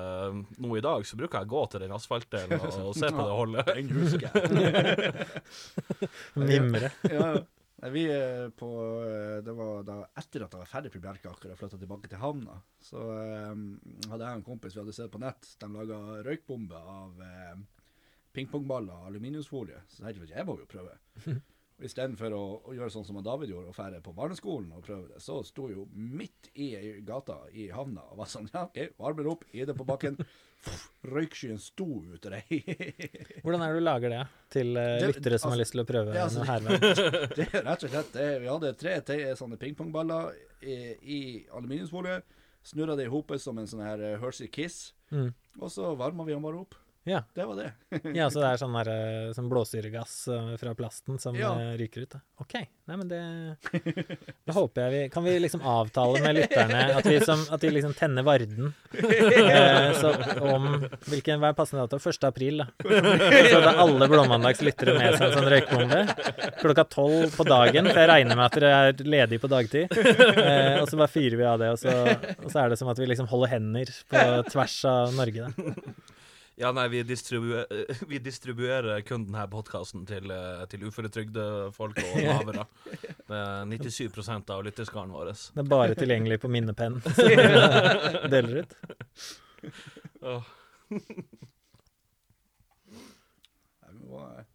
Speaker 3: nå i dag, så bruker jeg å gå til den asfaltdelen og, og se på det holdet.
Speaker 2: Den husker jeg. *laughs* *laughs*
Speaker 4: Mimre.
Speaker 2: ja, ja. Vi på Det var da etter at jeg var ferdig på Bjerkaker og flytta tilbake til havna, så um, hadde jeg en kompis vi hadde sett på nett, de laga røykbomber av eh, pingpongballer og aluminiumsfolie. Så tenkte at jeg må jo prøve. *laughs* Og Istedenfor å, å gjøre sånn som David gjorde, og fære på barneskolen og prøve det, så sto jo midt i gata i havna og var sånn Ja, OK, varmer opp, gi det på bakken. *laughs* Røykskyen sto ut av deg. *laughs*
Speaker 4: Hvordan er det du lager det til uh,
Speaker 2: Det-
Speaker 4: lyttere som har
Speaker 2: altså-
Speaker 4: lyst til å prøve
Speaker 2: det er altså-
Speaker 4: noe?
Speaker 2: Det er rett og slett det. Vi hadde tre tre sånne pingpongballer i, i aluminiumsfolie. Snurra det i hopet som en sånn her eh, Hershey Kiss.
Speaker 4: Mm.
Speaker 2: Og så varma vi den bare opp.
Speaker 4: Ja.
Speaker 2: Det var det. *laughs*
Speaker 4: ja, så det er sånn der, sånn blåsyregass eh, fra plasten som
Speaker 2: Ja.
Speaker 4: eh, ryker ut. Da. OK. Nei, men det *laughs* Da håper jeg vi Kan vi liksom avtale med lytterne at vi, som, at vi liksom tenner Varden eh, så om hvilken, Hva er passende dato? 1. april, da. *laughs* Så da alle Blåmandags lyttere med seg en sånn røykbombe klokka tolv på dagen, for jeg regner med at dere er ledige på dagtid. Eh, og så bare fyrer vi av det, og så, og så er det som at vi liksom holder hender på tvers av Norge. Da.
Speaker 3: Ja, nei, vi, distribuer, eh, *laughs* vi distribuerer kun denne podkasten til, eh, til uføretrygdefolk og lavere. Det er 97% av lytterskaren vår.
Speaker 4: Det er bare tilgjengelig på minnepenn. *laughs* Deler ut.
Speaker 3: Åh. *laughs*
Speaker 2: Nei, vi må, jeg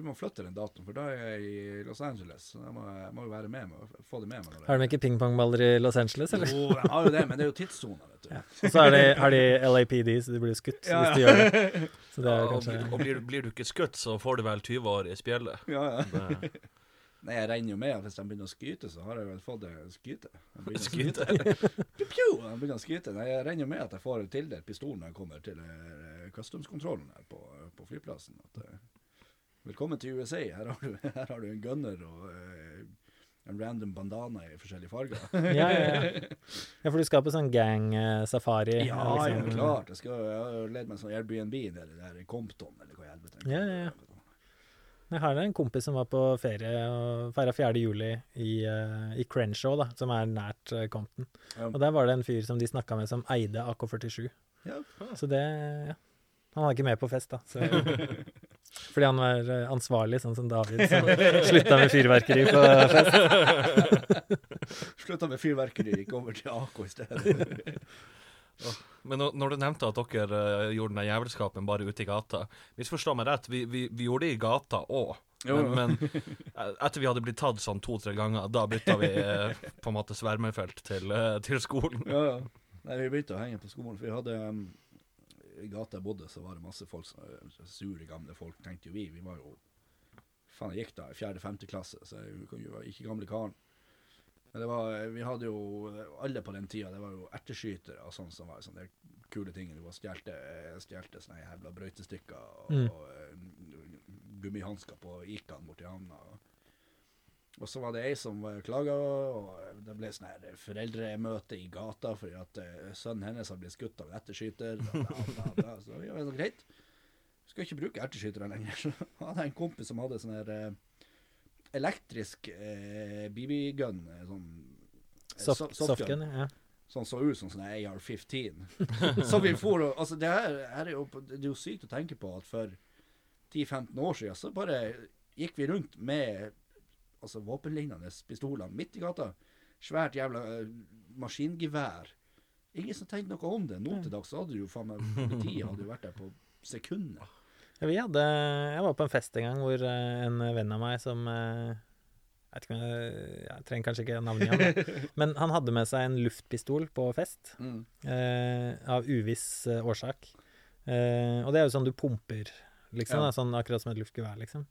Speaker 2: tror vi må flytte den datoen, for da er jeg i Los Angeles. Så jeg må, jeg må jo være med meg, få det med meg.
Speaker 4: Har de ikke pingpongballer i Los Angeles, eller?
Speaker 2: Jo, de har jo det, men det er jo tidssoner, vet du.
Speaker 4: Og så har de, har de LAPD, så de blir skutt
Speaker 2: Ja,
Speaker 4: hvis de gjør det. Så det er
Speaker 3: og
Speaker 4: kanskje
Speaker 3: blir, og blir, blir du ikke skutt, så får du vel 20 år i spjeldet.
Speaker 2: Ja, ja. Nei, jeg regner jo med at hvis de begynner å skyte, så har jeg vel fått det skyte. De
Speaker 3: Skyte?
Speaker 2: Piu, piu, de begynner å skyte. Nei, jeg regner jo med at jeg får tildelt pistol når jeg kommer til eh, customskontrollen her på, på flyplassen. At, eh, velkommen til USA. Her har du, her har du en gunner og uh, en random bandana i forskjellige farger.
Speaker 4: Ja, ja, ja. ja, for du skal på sånn gang-safari?
Speaker 2: Ja, ja, klart. Jeg, skal, jeg har ledd meg en sånn Airbnb nede der i Compton, eller hva i helvete.
Speaker 4: Ja, ja, ja. Jeg har en kompis som var på ferie og feira 4. juli i, uh, i Crenshaw, da, som er nært uh, Compton.
Speaker 2: Ja.
Speaker 4: Og der var det en fyr som de snakka med som eide AK-47.
Speaker 2: Ja.
Speaker 4: Så det ja. Han var ikke med på fest, da. Så, *laughs* fordi han var eh, ansvarlig, sånn som David, som *laughs* slutta med fyrverkeri på fest. *laughs*
Speaker 2: Slutta med fyrverkeri, gikk over til AK i stedet. *laughs*
Speaker 3: Men når, du nevnte at dere eh, gjorde den jævelskapen bare ute i gata Misforstå meg rett, vi, vi, vi gjorde det i gata òg. Men, men eh, etter vi hadde blitt tatt sånn to-tre ganger, da bytta vi på en måte svermefelt til, til skolen.
Speaker 2: Ja, ja. Nei, vi begynte å henge på skolen. For vi hadde um, gata jeg bodde, så var det masse folk uh, sure, gamle folk, tenkte jo vi. Vi var jo Faen, jeg gikk da i fjerde-femte klasse, så jeg kan jo ikke gamle karen. Men det var, vi hadde jo Alle på den tida, det var jo erteskytere og sånn som var sånne kule ting. Du var stjelte, stjelte sånne jævla brøytestykker og,
Speaker 4: Mm.
Speaker 2: og eh, gummihansker på Ikan borti havna. Og, og så var det ei som uh, klaga, og det ble sånn her foreldremøte i gata fordi at eh, sønnen hennes hadde blitt skutt av en erteskyter. og Bla, bla, bla. *laughs* Så vi var greit. Skal ikke bruke etterskytere lenger. Så *laughs* hadde jeg en kompis som hadde sånn her eh, elektrisk eh, BB-gun. eh, Sånn, soft,
Speaker 4: Soft,
Speaker 2: so-
Speaker 4: softgun, ja.
Speaker 2: Sånn så ut som sånn AR-15. *laughs* så vi for og Altså, det her, her er jo Det er jo sykt å tenke på at for 10-15 år siden så bare gikk vi rundt med altså våpenlignende pistoler midt i gata. Svært jævla uh, maskingevær. Ingen som tenkte noe om det. Nå til dags hadde jo faen meg politiet hadde jo vært der på sekunder.
Speaker 4: Ja, vi hadde, jeg var på en fest en gang hvor eh, en venn av meg som eh, Jeg vet ikke om jeg, jeg trenger kanskje ikke navnet igjen, *laughs* men han hadde med seg en luftpistol på fest
Speaker 2: Mm.
Speaker 4: eh, av uviss årsak. Eh, og det er jo sånn du pumper, liksom.
Speaker 2: Ja.
Speaker 4: Da, sånn akkurat som et luftgevær, liksom.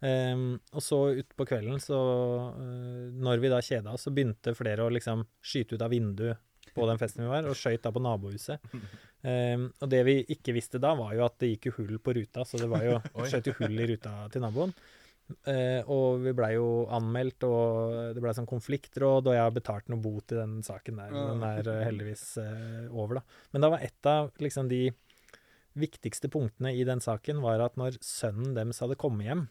Speaker 4: Eh, og så utpå kvelden, så eh, Når vi da kjeda oss, så begynte flere å liksom skyte ut av vinduet på den festen vi var, og skøyt da på nabohuset. Um, *laughs* og det vi ikke visste da, var jo at det gikk jo hull på ruta, så det var jo *laughs* skjøt jo hull i ruta til naboen. Uh, og vi blei jo anmeldt, og det blei sånn konfliktråd, og jeg har betalt noe bot i den saken der. Den er eh, heldigvis uh, over, da. Men da var et av liksom de viktigste punktene i den saken var at når sønnen deres hadde kommet hjem,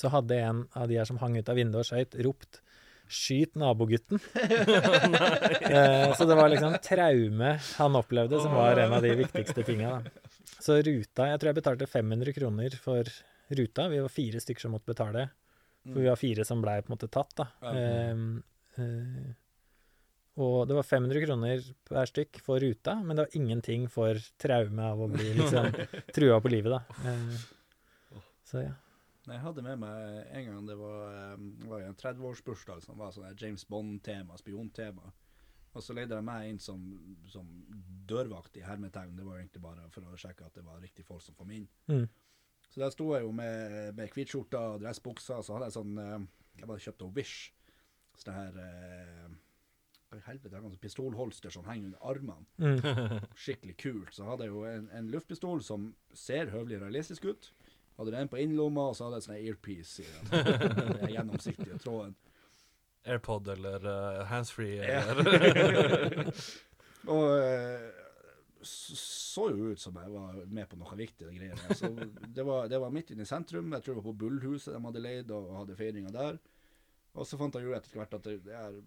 Speaker 4: så hadde en av de her som hang ut av vinduet og skøyt, ropt 'skyt nabogutten'. *laughs* eh, så det var liksom traume han opplevde, som var en av de viktigste tinga. Så ruta Jeg tror jeg betalte 500 kroner for ruta. Vi var fire stykker som måtte betale. For vi var fire som blei på en måte tatt, da. Ehm, eh, og det var 500 kroner per stykk for ruta, men det var ingenting for traume av å bli liksom *laughs* trua på livet, da. Eh, så ja.
Speaker 2: Jeg hadde med meg en gang det var, var en 30-årsbursdag som var sånn James Bond-tema, spiontema. Og så leide de meg inn som, som dørvakt i hermetegn. Det var egentlig bare for å sjekke at det var riktig folk som kom inn.
Speaker 4: Mm.
Speaker 2: Så der sto jeg jo med, med hvitskjorta og dressbuksa, så hadde jeg sånn Jeg bare kjøpte Wish. Så det her eh, helvete, jeg sånn pistolholster som henger under armene.
Speaker 4: Mm.
Speaker 2: Skikkelig kult. Så hadde jeg jo en, en luftpistol som ser høvelig realistisk ut. Hadde den på innlomma, og så hadde jeg sånn earpiece i den. Den gjennomsiktige tråden.
Speaker 3: AirPod eller uh, handsfree eller *laughs*
Speaker 2: Og uh, så jo ut som jeg var med på noe viktig. Det, greiene. Så det var, det var midt inne i sentrum. Jeg tror det var på Bullhuset de hadde leid og hadde feiringa der. Og så fant jeg jo etter hvert at det, det er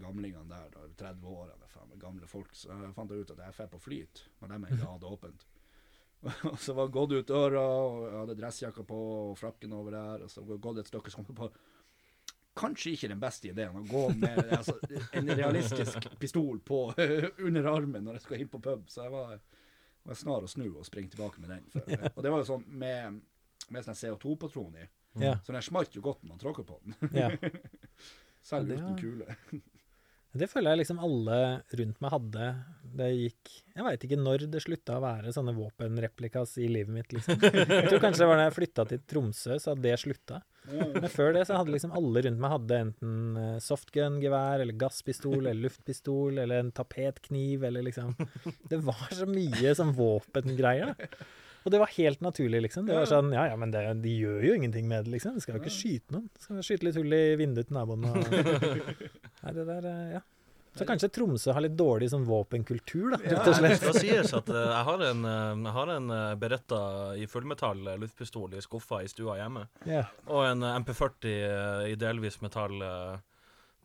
Speaker 2: gamlingene der, da, 30-årene, faen meg gamle folk, så jeg fant jeg ut at jeg drar på flyt men de ikke hadde åpent. *laughs* Og så var gått ut døra, og jeg hadde dressjakka på og frakken over der, og så gått et stykke, som på Kanskje ikke den beste ideen å gå med *laughs* altså, en realistisk pistol på *laughs* under armen når jeg skal inn på pub, så jeg var, var snar å snu og springe tilbake med den. For, og det var jo sånn med, med sånn CO2-patron i,
Speaker 4: Mm.
Speaker 2: så den smalt jo godt når man tråkker på den, selv
Speaker 4: Ja,
Speaker 2: uten kule.
Speaker 4: Det føler jeg liksom alle rundt meg hadde. Det gikk Jeg veit ikke når det slutta å være sånne våpenreplikas i livet mitt, liksom. *laughs* Jeg tror kanskje det var da jeg flytta til Tromsø, så hadde det slutta. Men før det så hadde liksom alle rundt meg hadde enten eh, softgun-gevær eller gasspistol eller luftpistol eller en tapetkniv eller liksom Det var så mye sånn våpengreier, da. Og det var helt naturlig, liksom. Det var sånn Ja ja, men det, de gjør jo ingenting med det, liksom. De skal jo ikke skyte noen. De skal skyte litt hull i vinduet til naboen og *laughs* Nei, det der eh, Ja. Så kanskje Tromsø har litt dårlig sånn våpenkultur, da, rett og
Speaker 3: Det
Speaker 4: slett.
Speaker 3: skal sies at eh, jeg har en, eh, jeg har en Beretta i fullmetall luftpistol i skuffa i stua hjemme.
Speaker 4: Ja.
Speaker 3: Og en eh, MP40 eh, i delvis metall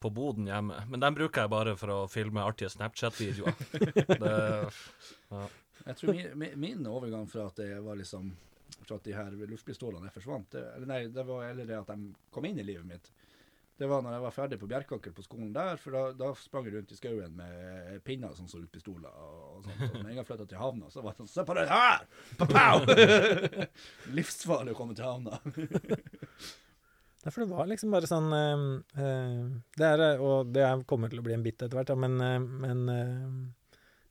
Speaker 3: på boden hjemme. Men den bruker jeg bare for å filme artige Snapchat-videoer. *laughs* Det-
Speaker 2: Jeg tror min, min, overgang fra at det var liksom Fra at de her luftpistolene forsvant det, Eller nei, det var heller det at de kom inn i livet mitt. Det var når jeg var ferdig på Bjerkaker på skolen der, for da, da sprang jeg rundt i skauen med pinner som så ut pistoler og, og sånt. Og når jeg flytta til havna, så var det sånn Se på det her! Pow! *laughs* Livsfarlig å komme til havna. *laughs*
Speaker 4: Nei, det var liksom bare sånn eh, eh, Det er, og det er- kommer til å bli en bit etter hvert, ja, men, eh, men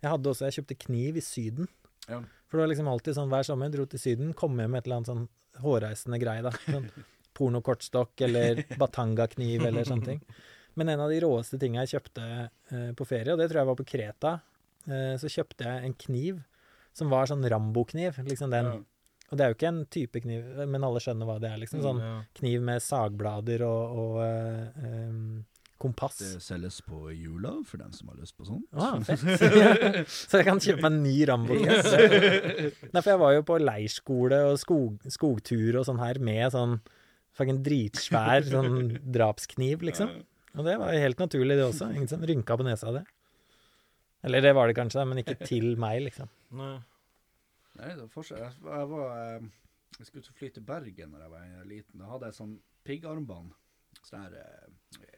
Speaker 4: jeg hadde også Jeg kjøpte kniv i Syden.
Speaker 2: Ja.
Speaker 4: For det var liksom alltid sånn hver sommer dro til Syden, kom hjem med et eller annet sånn hårreisende greie, da. Sånn pornokortstokk eller *laughs* batangakniv eller sånne ting. Men en av de råeste tinga jeg kjøpte eh, på ferie, og det tror jeg var på Kreta, eh, så kjøpte jeg en kniv som var sånn Rambo-kniv. Liksom den.
Speaker 2: Ja.
Speaker 4: Og det er jo ikke en type kniv, men alle skjønner hva det er. liksom sånn
Speaker 3: ja.
Speaker 4: kniv med sagblader og, og eh, em, kompass.
Speaker 2: Det selges på jula for den som har lyst på sånn.
Speaker 4: Ah, fett. *laughs* Så jeg kan kjøpe meg en ny Rambo. Yes. Nei, for jeg var jo på leirskole og skog, skogtur og sånn her med sånn fucking dritsvær sånn drapskniv, liksom. Og det var jo helt naturlig, det også. Ingen som rynka på nesa av det. Eller det var det kanskje, men ikke til meg, liksom.
Speaker 3: Nei.
Speaker 2: Nei, det var forskjell. Jeg, jeg var eh, Jeg skulle til fly til Bergen da jeg var liten. Da hadde jeg sånn piggarmbånd. Sånn her eh,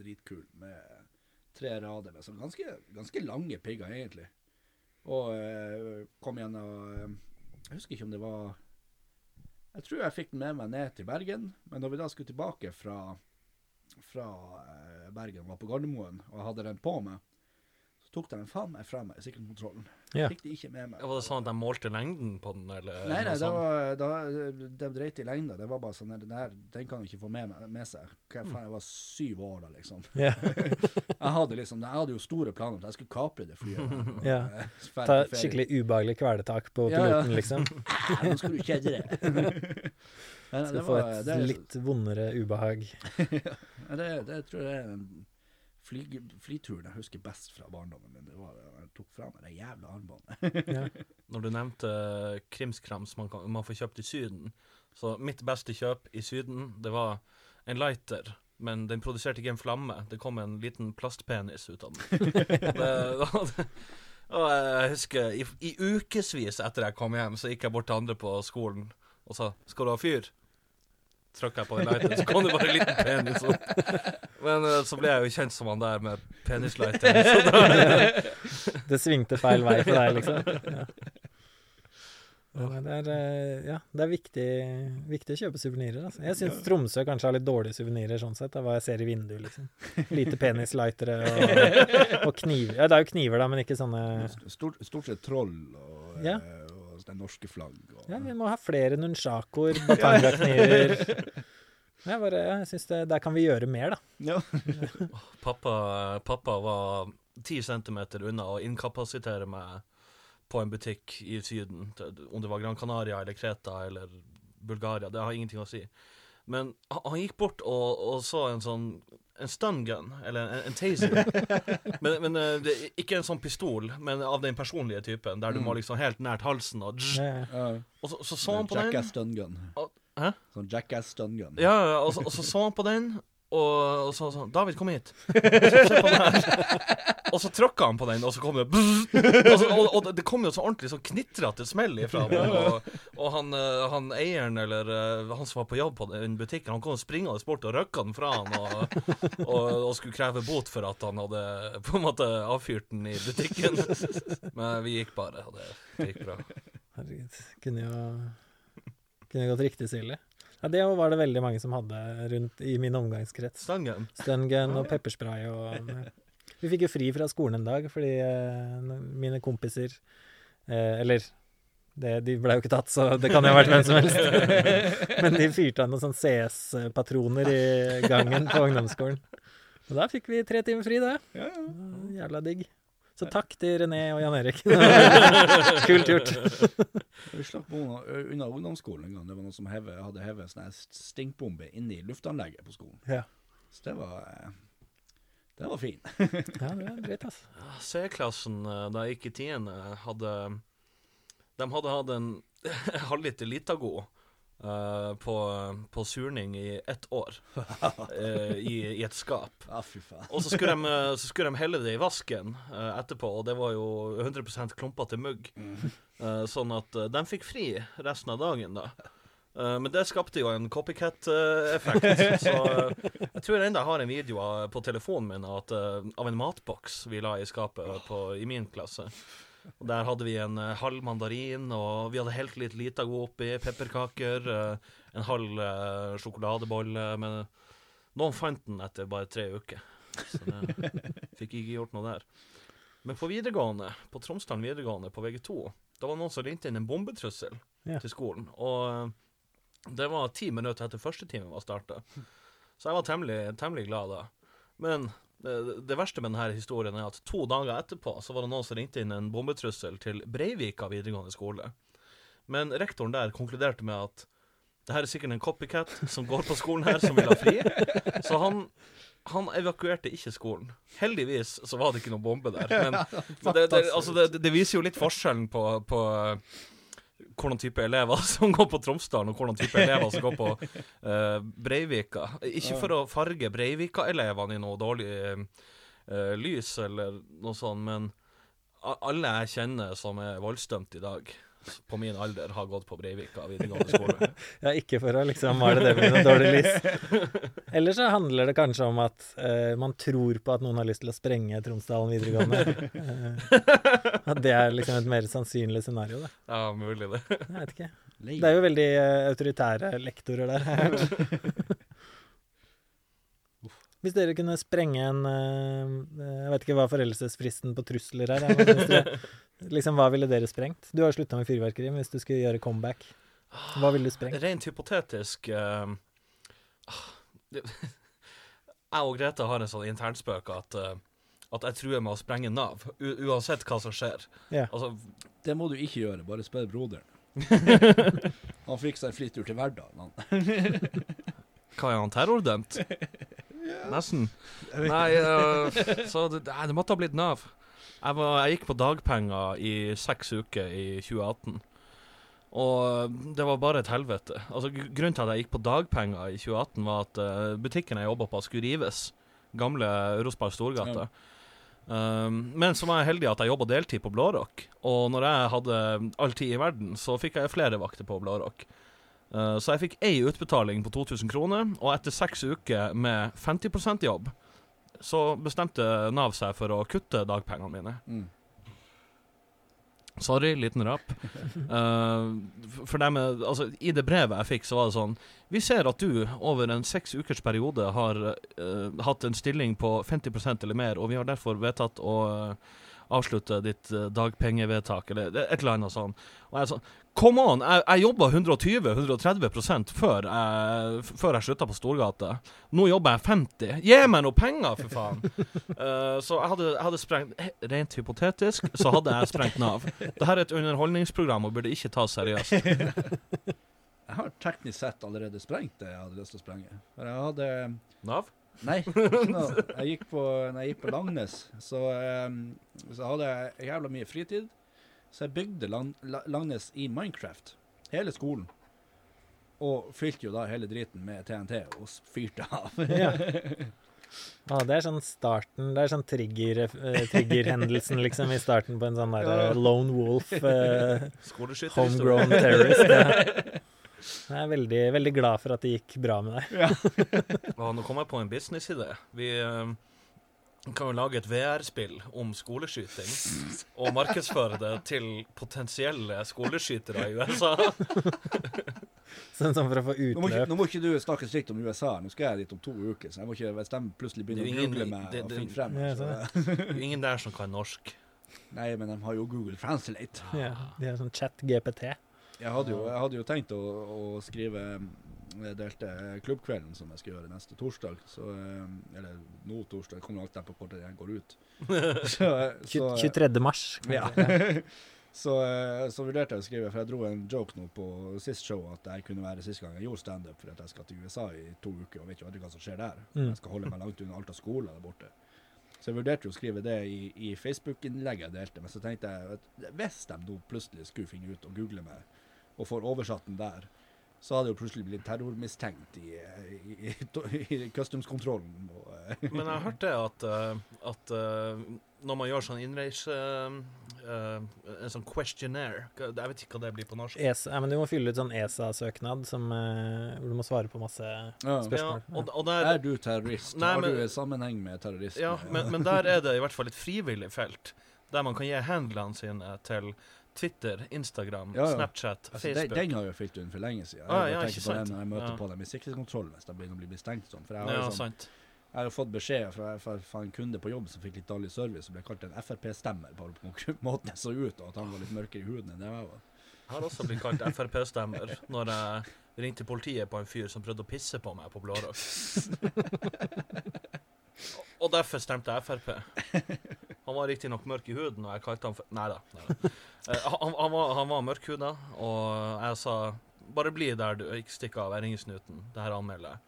Speaker 2: dritkul med tre rader med sånn ganske, ganske lange pigger, egentlig. Og eh, kom igjen og eh, Jeg husker ikke om det var Jeg tror jeg fikk den med meg ned til Bergen, men når vi da skulle tilbake fra, fra eh, Bergen, var på Gardermoen, og jeg hadde den på meg, så tok de den faen meg fra meg i sikkerhetskontrollen.
Speaker 4: Ja.
Speaker 2: Fikk de ikke med meg.
Speaker 3: Var det sånn at de målte lengden på den, eller?
Speaker 2: Nei, nei, det var, da, de dreit i lengda. Det var bare sånn den her, den kan du ikke få med, meg- med seg. Hva faen, jeg var syv år da, liksom.
Speaker 4: Ja. *laughs*
Speaker 2: Jeg hadde liksom, jeg hadde jo store planer om at jeg skulle kapre det flyet.
Speaker 4: Ja. *laughs* Ta skikkelig ubehagelig kvelertak på
Speaker 2: Ja, ja.
Speaker 4: piloten, liksom. *laughs*
Speaker 2: Nå skal du kjede det.
Speaker 4: Skal
Speaker 2: det
Speaker 4: få et
Speaker 2: det er-
Speaker 4: litt vondere ubehag.
Speaker 2: Ja, det, det tror jeg er fly, flyturen jeg husker best fra barndommen min, det var da jeg tok fra meg det jævla armbåndet.
Speaker 4: Ja. *laughs*
Speaker 3: Når du nevnte eh, krimskrams man, kan, man får kjøpt i Syden, så mitt beste kjøp i Syden, det var en lighter. Men den produserte ikke en flamme. Det kom en liten plastpenis ut av den. *laughs* det, og jeg husker i, i ukevis etter jeg kom hjem, så gikk jeg bort til andre på skolen og sa 'Skal du ha fyr?' Trykka jeg på den lighteren, så kom det bare en liten penis opp. *laughs* Men uh, så ble jeg jo kjent som han der med penislighteren. *laughs* Så
Speaker 4: Det svingte feil vei for deg, liksom. Ja. Ja, det er, eh, ja, det er viktig, viktig å kjøpe suvenirer. Altså. Jeg syns Tromsø kanskje har litt dårlige suvenirer, sånn sett, av hva jeg ser i vinduet. liksom. Lite *laughs* penislightere og, og kniver. Ja, det er jo kniver, da, men ikke sånne
Speaker 2: Stort, stort sett troll og,
Speaker 4: Ja.
Speaker 2: Og det norske flagg. Og,
Speaker 4: Ja, vi må ha flere nunchakoer, *laughs* batangakniver Jeg bare, jeg synes Der kan vi gjøre mer, da.
Speaker 2: Ja. *laughs*
Speaker 3: Pappa, pappa var ti centimeter unna å inkapasitere meg på en butikk i Syden. Om det var Gran Canaria eller Kreta eller Bulgaria, det har ingenting å si. Men han, han gikk bort og, og så en sånn en stun gun, eller en, en taser. *laughs* men men eh, det, ikke en sånn pistol, men av den personlige typen, der du må liksom helt nært halsen og Og så, så så han på den.
Speaker 2: Jackass stun gun.
Speaker 3: Hæ?
Speaker 2: Sånn Jackass stun gun.
Speaker 3: Ja, ja, og så, og så så han på den, og, og så sånn 'David, kom hit.' Så, se på den her. Og så tråkka han på den, og så kom det og, så, og, og det kom jo så ordentlig sånn knitrete smell ifra ham. Og, og han, eh, han eieren, eller eh, han som var på jobb på den butikken, han kom springende bort og røkka den fra han og, og, og skulle kreve bot for at han hadde på en måte avfyrt den i butikken. Men vi gikk bare, og det, gikk bra.
Speaker 4: Herregud. Kunne jo kunne gått riktig så ille. Ja, det var det veldig mange som hadde rundt i min omgangskrets.
Speaker 3: Stangen.
Speaker 4: Stungun og pepperspray og. Vi fikk jo fri fra skolen en dag fordi eh, mine kompiser eh, Eller det, de ble jo ikke tatt, så det kan jo ha vært hvem som helst. *laughs* Men de fyrte av noen sånn CS-patroner i gangen på ungdomsskolen. Og da fikk vi tre timer fri,
Speaker 2: ja.
Speaker 4: Jævla digg. Så takk til René og Jan Erik. *laughs* Kult gjort.
Speaker 2: Vi slapp unna, ungdomsskolen en gang. Det var noen som heve, hadde hevet en sånn stinkbombe inni i luftanlegget på skolen.
Speaker 4: Ja.
Speaker 2: Så det var eh, Det var fin.
Speaker 4: Ja, det var greit, altså.
Speaker 3: C-klassen eh, da jeg gikk i tiende, hadde De hadde hatt en *laughs* halvliter Litago eh, på, på surning i ett år. uh, *laughs* i, I et skap.
Speaker 2: Ah.
Speaker 3: Og så skulle, de, eh, så skulle de helle det i vasken uh, etterpå, og det var jo 100% klumpete mugg. Eh, sånn at de fikk fri resten av dagen, da. Men det skapte jo en copycat-effekt. *laughs* så jeg tror ennå jeg har en video av, på telefonen min at, av en matboks vi la i skapet på, i min klasse. Og Der hadde vi en uh, halv mandarin, og vi hadde helt litt Litago oppi, pepperkaker, uh, en halv uh, sjokoladebolle. Men noen fant den etter bare tre uker. Så det *laughs* fikk ikke gjort noe der. Men på videregående, på Tromsdalen videregående, på VG2, da var det noen som ringte inn en bombetrussel
Speaker 4: Ja.
Speaker 3: til skolen. Og det var ti minutter etter første time var starta. Så jeg var temmelig, temmelig glad da. Men det, det verste med denne historien er at to dager etterpå så var det noen som ringte inn en bombetrussel til Breivika videregående skole. Men rektoren der konkluderte med at det her er sikkert en copycat som går på skolen her, som vil ha fri. Så han, han evakuerte ikke skolen. Heldigvis så var det ikke noen bombe der. Men, *laughs* men det, det, altså det, det viser jo litt forskjellen på, på hvordan type elever *laughs* som går på Tromsdalen, og hvordan type elever som går på uh, Breivika. Ikke for å farge Breivika-elevene i noe dårlig uh, lys eller noe sånt, men alle jeg kjenner som er voldsdømt i dag, på min alder, har gått på Breivika videregående skole. *laughs*
Speaker 4: Ja, ikke for å liksom male det med noe dårlig lys. Eller så handler det kanskje om at uh, man tror på at noen har lyst til å sprenge Tromsdalen videregående. Uh, at det er liksom et mer sannsynlig scenario, da.
Speaker 3: Ja, mulig det.
Speaker 4: Jeg vet ikke. Det er jo veldig uh, autoritære lektorer der, har jeg hørt. Hvis dere kunne sprenge en eh, Jeg vet ikke hva foreldelsesfristen på trusler er. dere, *laughs* liksom, hva ville dere sprengt? Du har jo slutta med fyrverkeri, men hvis du skulle gjøre comeback, hva ville du sprengt?
Speaker 3: Rent hypotetisk eh, det, *laughs* Jeg og Grete har en sånn internspøk at, uh, at jeg truer med å sprenge Nav, u uansett hva som skjer.
Speaker 4: Yeah.
Speaker 3: Altså,
Speaker 2: Det må du ikke gjøre, bare spør broderen. *laughs* han fikk seg fritur til hverdagen, han.
Speaker 3: hva er han terrordømt? Nesten. Nei, eh, så det, nei, det måtte ha blitt Nav. Jeg, var, jeg gikk på dagpenger i seks uker i 2018. Og det var bare et helvete. Altså, grunnen til at jeg gikk på dagpenger i 2018, var at uh, butikken jeg jobba på, skulle rives. Gamle Rosberg Storgate. Um, men så var jeg heldig at jeg jobba deltid på Blårock. Og når jeg hadde all tid i verden, så fikk jeg flere vakter på Blårock. Uh, så jeg fikk ei utbetaling på 2000 kroner, og etter seks uker med 50% jobb, så bestemte Nav seg for å kutte dagpengene mine.
Speaker 2: Mm.
Speaker 3: Sorry, liten rap. *laughs* Uh, for dem, altså, I det brevet jeg fikk, så var det sånn Vi ser at du over en seks ukers periode har uh, hatt en stilling på 50% eller mer, og vi har derfor vedtatt å uh, avslutte ditt uh, dagpengevedtak, eller et eller annet sånt. Og jeg sa, sånn Come on! Jeg, jeg jobba 120-130 før jeg, før jeg slutta på Storgata. Nå jobber jeg 50. Gi meg noe penger, for faen! uh, *laughs* så jeg hadde, jeg hadde sprengt Rent hypotetisk så hadde jeg sprengt Nav. Dette er et underholdningsprogram og burde ikke tas seriøst. *laughs*
Speaker 2: Jeg har teknisk sett allerede sprengt det jeg hadde lyst til å sprenge. For jeg hadde
Speaker 3: Nav?
Speaker 2: Nei, *laughs* ikke noe. Jeg gikk på, når jeg gikk på Langnes, så, um, så hadde jeg jævla mye fritid. Så jeg bygde Lang, La- Langnes i Minecraft. Hele skolen. Og fylte jo da hele driten med TNT og fyrte av.
Speaker 4: Ja. *laughs* Ah, det er sånn starten Det er sånn trigger-hendelsen, triggerhendelsen, liksom, i starten på en sånn der eh,
Speaker 2: Ja.
Speaker 4: lone wolf,
Speaker 3: uh,
Speaker 4: homegrown terrorist. Ja. *laughs* Jeg er veldig, veldig glad for at det gikk bra med deg. *laughs*
Speaker 3: Og nå kom jeg på en businessidé. Vi eh, kan jo lage et VR-spill om skoleskyting. Og markedsføre det til potensielle skoleskytere i USA. *laughs*
Speaker 4: Sånn, som for å få
Speaker 2: Nå må, ikke,
Speaker 4: utløp.
Speaker 2: nå må ikke du snakke stygt om USA. Nå skal jeg dit om to uker, så jeg må ikke, hvis de plutselig begynner
Speaker 3: er
Speaker 2: å google meg
Speaker 3: det-
Speaker 2: og finne frem
Speaker 4: Ja,
Speaker 2: så, *laughs*
Speaker 3: Det er jo ingen der som kan norsk.
Speaker 2: Nei, men de har jo Google Translate.
Speaker 4: Ja, de har sånn chat-GPT.
Speaker 2: Jeg hadde jo, jeg hadde jo tenkt å, å skrive Jeg delte klubbkvelden som jeg skal gjøre neste torsdag. Så, eh, eller nå torsdag. Det kommer alt an på hvor jeg går ut. *laughs* Så, så,
Speaker 4: 23. mars.
Speaker 2: Ja. *laughs* *laughs* så, eh, så vurderte jeg å skrive, for jeg dro en joke nå på sist show, at jeg kunne være siste gang jeg gjorde standup, for at jeg skal til USA i to uker og vet jo aldri hva som skjer der.
Speaker 4: Mm.
Speaker 2: Jeg skal holde meg langt unna alt av skoler der borte. Så jeg vurderte jo å skrive det i, i Facebook-innlegget jeg delte, men så tenkte jeg at hvis de nå plutselig skulle finne ut og google meg, og får oversatt den der, så hadde jo plutselig blitt terrormistenkt i, i, i, i customskontrollen. Eh,
Speaker 3: Men jeg har hørt det at, eh, at eh, når man gjør sånn innreise eh, En sånn questionnaire Jeg vet ikke hva det blir på norsk.
Speaker 4: ESA, ja, men du må fylle ut sånn ESA-søknad som, hvor du må svare på masse
Speaker 2: spørsmål.
Speaker 3: Ja, og, og der,
Speaker 2: Er du terrorist?
Speaker 3: Nei,
Speaker 2: har du en sammenheng med terrorisme?
Speaker 3: Ja, men, men der er det i hvert fall et frivillig felt. Der man kan gi handlene sine til Twitter, Instagram,
Speaker 2: Ja, ja.
Speaker 3: Snapchat,
Speaker 2: Altså,
Speaker 3: Facebook.
Speaker 2: den har jeg fylt inn for lenge siden. Jeg,
Speaker 3: Ah, ja,
Speaker 2: tenkt på den når jeg møter på dem i sikkerhetskontrollen hvis de begynner å bli stengt sånn. For jeg har,
Speaker 3: Ja,
Speaker 2: jo sånn,
Speaker 3: sant.
Speaker 2: jeg har jo fått beskjed fra, fra, fra en kunde på jobb som fikk litt dårlig service, og ble kalt en Frp-stemmer på *laughs* måten jeg så ut, og at han var litt mørkere i huden enn det jeg var.
Speaker 3: Jeg har også blitt kalt Frp-stemmer når jeg ringte politiet på en fyr som prøvde å pisse på meg på Blårock. *laughs* Og derfor stemte jeg Frp. Han var riktignok mørk i huden, og jeg kalte han for Nei da. Eh, Han, han, var, han var mørkhuda, og jeg sa bare bli der du, ikke stikk av, jeg ringer snuten. Det her anmelder jeg.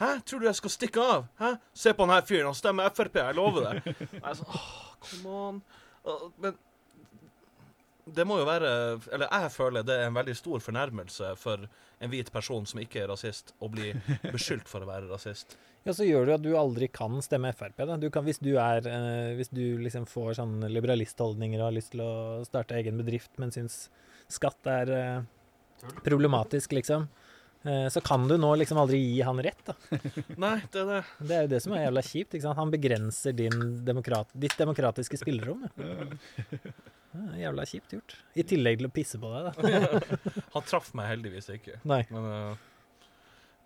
Speaker 3: Hæ, tror du jeg skal stikke av? Hæ? Se på den her fyren, han stemmer Frp, jeg lover det. Jeg sa, åh, come on. Men det må jo være Eller jeg føler det er en veldig stor fornærmelse for en hvit person som ikke er rasist, å bli beskyldt for å være rasist.
Speaker 4: Ja, så gjør det at du aldri kan stemme Frp. Da. Du kan, hvis du er eh, Hvis du liksom får sånn liberalistholdninger og har lyst til å starte egen bedrift, men syns skatt er eh, problematisk, liksom, eh, så kan du nå liksom aldri gi han rett, da. *laughs*
Speaker 3: Nei, det er det.
Speaker 4: Det er jo det som er jævla kjipt. ikke sant? Han begrenser din demokrat, ditt demokratiske spillerom. Ja. Det er jævla kjipt gjort. I tillegg til å pisse på deg, da. *laughs*
Speaker 3: Han traff meg heldigvis ikke.
Speaker 4: Nei.
Speaker 3: Men, uh,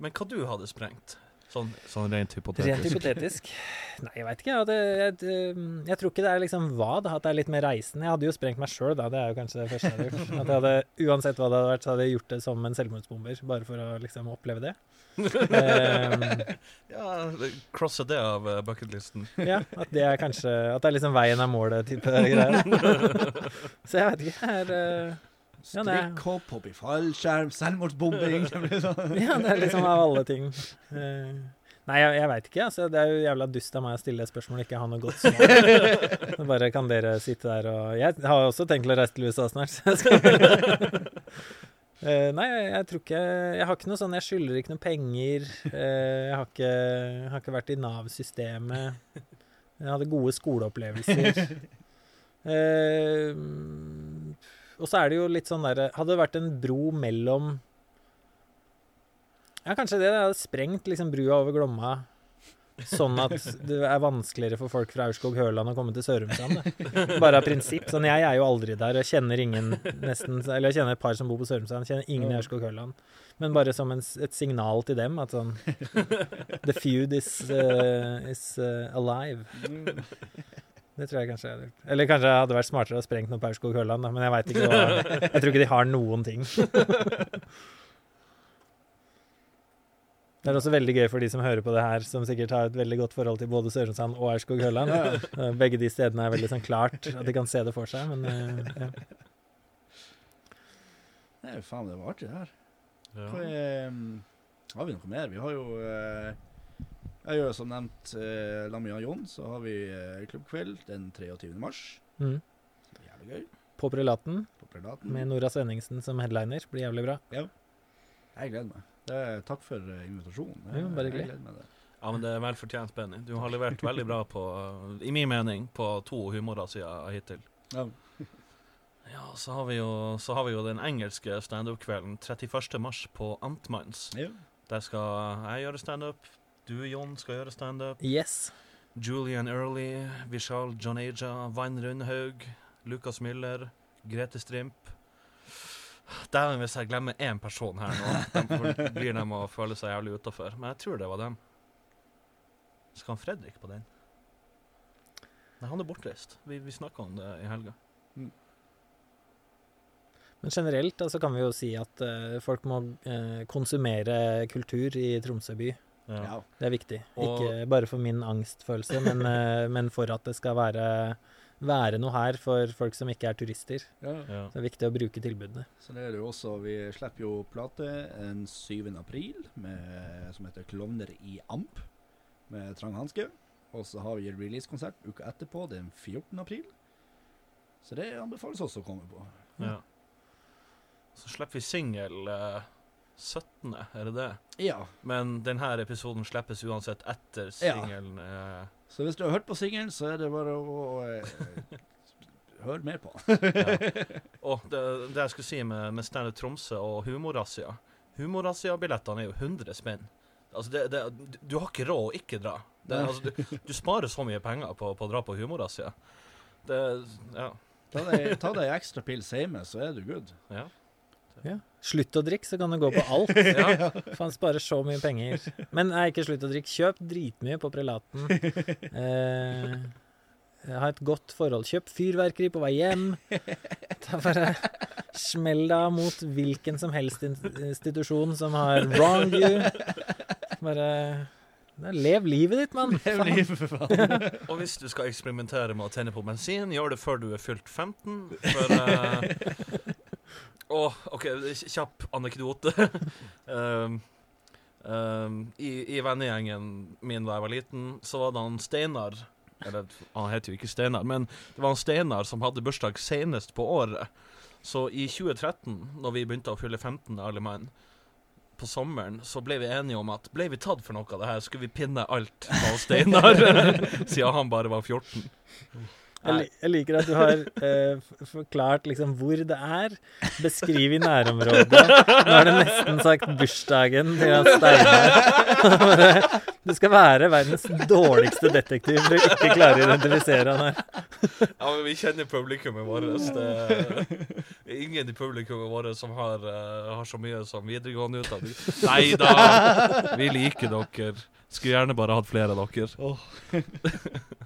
Speaker 3: men hva du hadde sprengt? Sånn, sånn rent
Speaker 4: Rent
Speaker 3: hypotetisk.
Speaker 4: hypotetisk. Nei, jeg veit ikke. Jeg, hadde, jeg, jeg tror ikke det er liksom hva, da, at det er litt mer reisen. Jeg hadde jo sprengt meg sjøl, da. Det er jo kanskje det første jeg hadde gjort. At jeg hadde, uansett hva det hadde vært, så hadde jeg gjort det som en selvmordsbomber, bare for å liksom oppleve det. um, *laughs*
Speaker 3: Ja, crosse det av uh, bucketlisten.
Speaker 4: ja, at det er kanskje At det er liksom veien er målet-type greier. *laughs* Så jeg vet ikke. Jeg er eh, Ja, det er-
Speaker 2: Strikkhopp, hopp i fallskjerm, selvmordsbombing. *laughs*
Speaker 4: Ja, det er liksom av alle ting. Eh, Nei, jeg, jeg veit ikke. Altså, det er jo jævla dust av meg å stille det spørsmålet og ikke ha noe godt svar. *laughs* Bare kan dere sitte der og Jeg har også tenkt å reise til USA snart, så jeg skal Uh, *laughs* Nei, jeg, jeg tror ikke Jeg har ikke noe sånn Jeg skylder ikke noe penger. Uh, jeg, har ikke, jeg har ikke vært i Nav-systemet. Jeg hadde gode skoleopplevelser. Eh, og så er det jo litt sånn derre Hadde det vært en bro mellom Ja, kanskje det. Det hadde sprengt liksom brua over Glomma. Sånn at det er vanskeligere for folk fra Aurskog-Høland å komme til Sørumsand. Bare av prinsipp. Sånn, jeg er jo aldri der, jeg kjenner ingen nesten Eller jeg kjenner et par som bor på Sørumsand, kjenner ingen i Aurskog-Høland. Men bare som en, et signal til dem at sånn The feud is, uh, is uh, alive. Det tror jeg kanskje jeg hadde gjort. Eller kanskje det hadde vært smartere å sprengt noe på Aurskog-Høland, men jeg veit ikke hva *laughs* Jeg tror ikke de har noen ting. Det er også veldig gøy for de som hører på det her, som sikkert har et veldig godt forhold til både Sørumsand og Aurskog-Høland. Eh, Begge de stedene er veldig sånn klart at de kan se det for seg, men eh, ja.
Speaker 2: Nei, faen, det var artig det her.
Speaker 3: Ja.
Speaker 2: Hva er, mm, har vi noe mer? Vi har jo eh, Jeg gjør som nevnt eh, Lamia Jon, så har vi eh, klubbkveld den 23. mars.
Speaker 4: mm.
Speaker 2: Jævlig gøy.
Speaker 4: På Prelaten
Speaker 2: På prelaten.
Speaker 4: med Nora Svenningsen som headliner. Blir jævlig bra.
Speaker 2: Jeg gleder meg. Det er, takk for eh, invitasjonen.
Speaker 4: Jo, bare
Speaker 2: jeg
Speaker 4: hyggelig.
Speaker 2: gleder meg det.
Speaker 3: Ja, men det er vel fortjent, Benny. Du har levert veldig bra på, uh, i min mening, på to humorer siden hittil.
Speaker 2: Ja. *laughs*
Speaker 3: Ja, så har vi jo, så har vi jo den engelske standup-kvelden 31. mars på Antmanns.
Speaker 2: Ja.
Speaker 3: Der skal jeg gjøre standup, du, Jon, skal gjøre standup.
Speaker 4: Yes.
Speaker 3: Julian Early, Vishal Joneja, Vain Rundhaug, Lukas Müller, Grete Strimp. Dæven, hvis jeg glemmer én person her nå, de blir de å føle seg jævlig utafor. Men jeg tror det var dem. Skal han Fredrik på den? Nei, han er bortreist. Vi, vi snakka om det i helga.
Speaker 4: Men generelt så kan vi jo si at uh, folk må uh, konsumere kultur i Tromsø by.
Speaker 2: Ja.
Speaker 4: Det er viktig.
Speaker 3: Og-
Speaker 4: Ikke bare for min angstfølelse, men, eh, *laughs* men for at det skal være, være noe her for folk som ikke er turister.
Speaker 2: Ja.
Speaker 3: Ja.
Speaker 4: Så det er viktig å bruke tilbudene.
Speaker 2: Så det er det jo også Vi slipper jo plate en 7. april med, som heter 'Klovner i amp' med Trang Hanske. Og så har vi releasekonsert uka etterpå, den 14. april. Så det anbefales også å komme på.
Speaker 3: ja. Så slipper vi singel eh, 17., er det det?
Speaker 2: Ja.
Speaker 3: Men denne episoden slippes uansett etter singelen. Ja.
Speaker 2: Så hvis du har hørt på singelen, så er det bare å eh, høre mer på. *laughs*
Speaker 3: Ja. *laughs* Og det, det jeg skulle si med, med Standup Tromsø og Humorrazzia Humorrazzia-billettene er jo 100 spenn. Altså det, det, du- har ikke råd å ikke dra. Det, altså, du, du sparer så mye penger på, på å dra på Humorrazzia. Ja.
Speaker 2: Ta deg, ei ekstra pils hjemme, så er du good.
Speaker 3: ja.
Speaker 4: Ja. Slutt å drikke, så kan du gå på alt. *laughs*
Speaker 3: ja.
Speaker 4: Faen, sparer så mye penger. Men nei, ikke slutt å drikke. Kjøp dritmye på Prelaten. Eh, ha et godt forhold. Kjøp fyrverkeri på vei hjem. Ta bare Smell deg mot hvilken som helst institusjon som har wrong you. Bare Lev livet ditt, mann. Lev livet, for Faen. *laughs*
Speaker 3: Og hvis du skal eksperimentere med å tenne på bensin, gjør det før du er fylt 15. For eh, Åh, OK, kjapp anekdote. um, *laughs* um, I i vennegjengen min da jeg var liten, så var det han Steinar Eller han heter jo ikke Steinar, men det var han Steinar som hadde bursdag senest på året. Så i 2013, når vi begynte å fylle 15 alle mann, på sommeren, så ble vi enige om at ble vi tatt for noe av det her, skulle vi pinne alt på Steinar, *laughs* siden han bare var 14.
Speaker 4: Jeg, jeg liker at du har eh, forklart liksom hvor det er. Beskriv i nærområdet. Nå er det nesten sagt bursdagen til Jan Steinar. *laughs* Du skal være verdens dårligste detektiv for å ikke klare å identifisere han her.
Speaker 3: Ja, men vi kjenner publikummet vårt. Det er ingen i publikummet vårt som har, eh, har så mye som videregående utdanning. Nei da, vi liker dere. Skulle gjerne bare hatt flere av dere.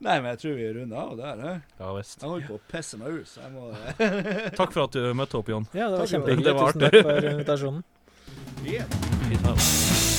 Speaker 2: Nei, men jeg tror vi runder av der. eh.
Speaker 3: Ja visst.
Speaker 2: Jeg holder på å pisse meg ut, så jeg må *laughs*
Speaker 3: Takk for at du møtte opp, Jon.
Speaker 4: Ja, det var kjempehyggelig. Tusen takk for invitasjonen. *laughs*
Speaker 2: Yeah.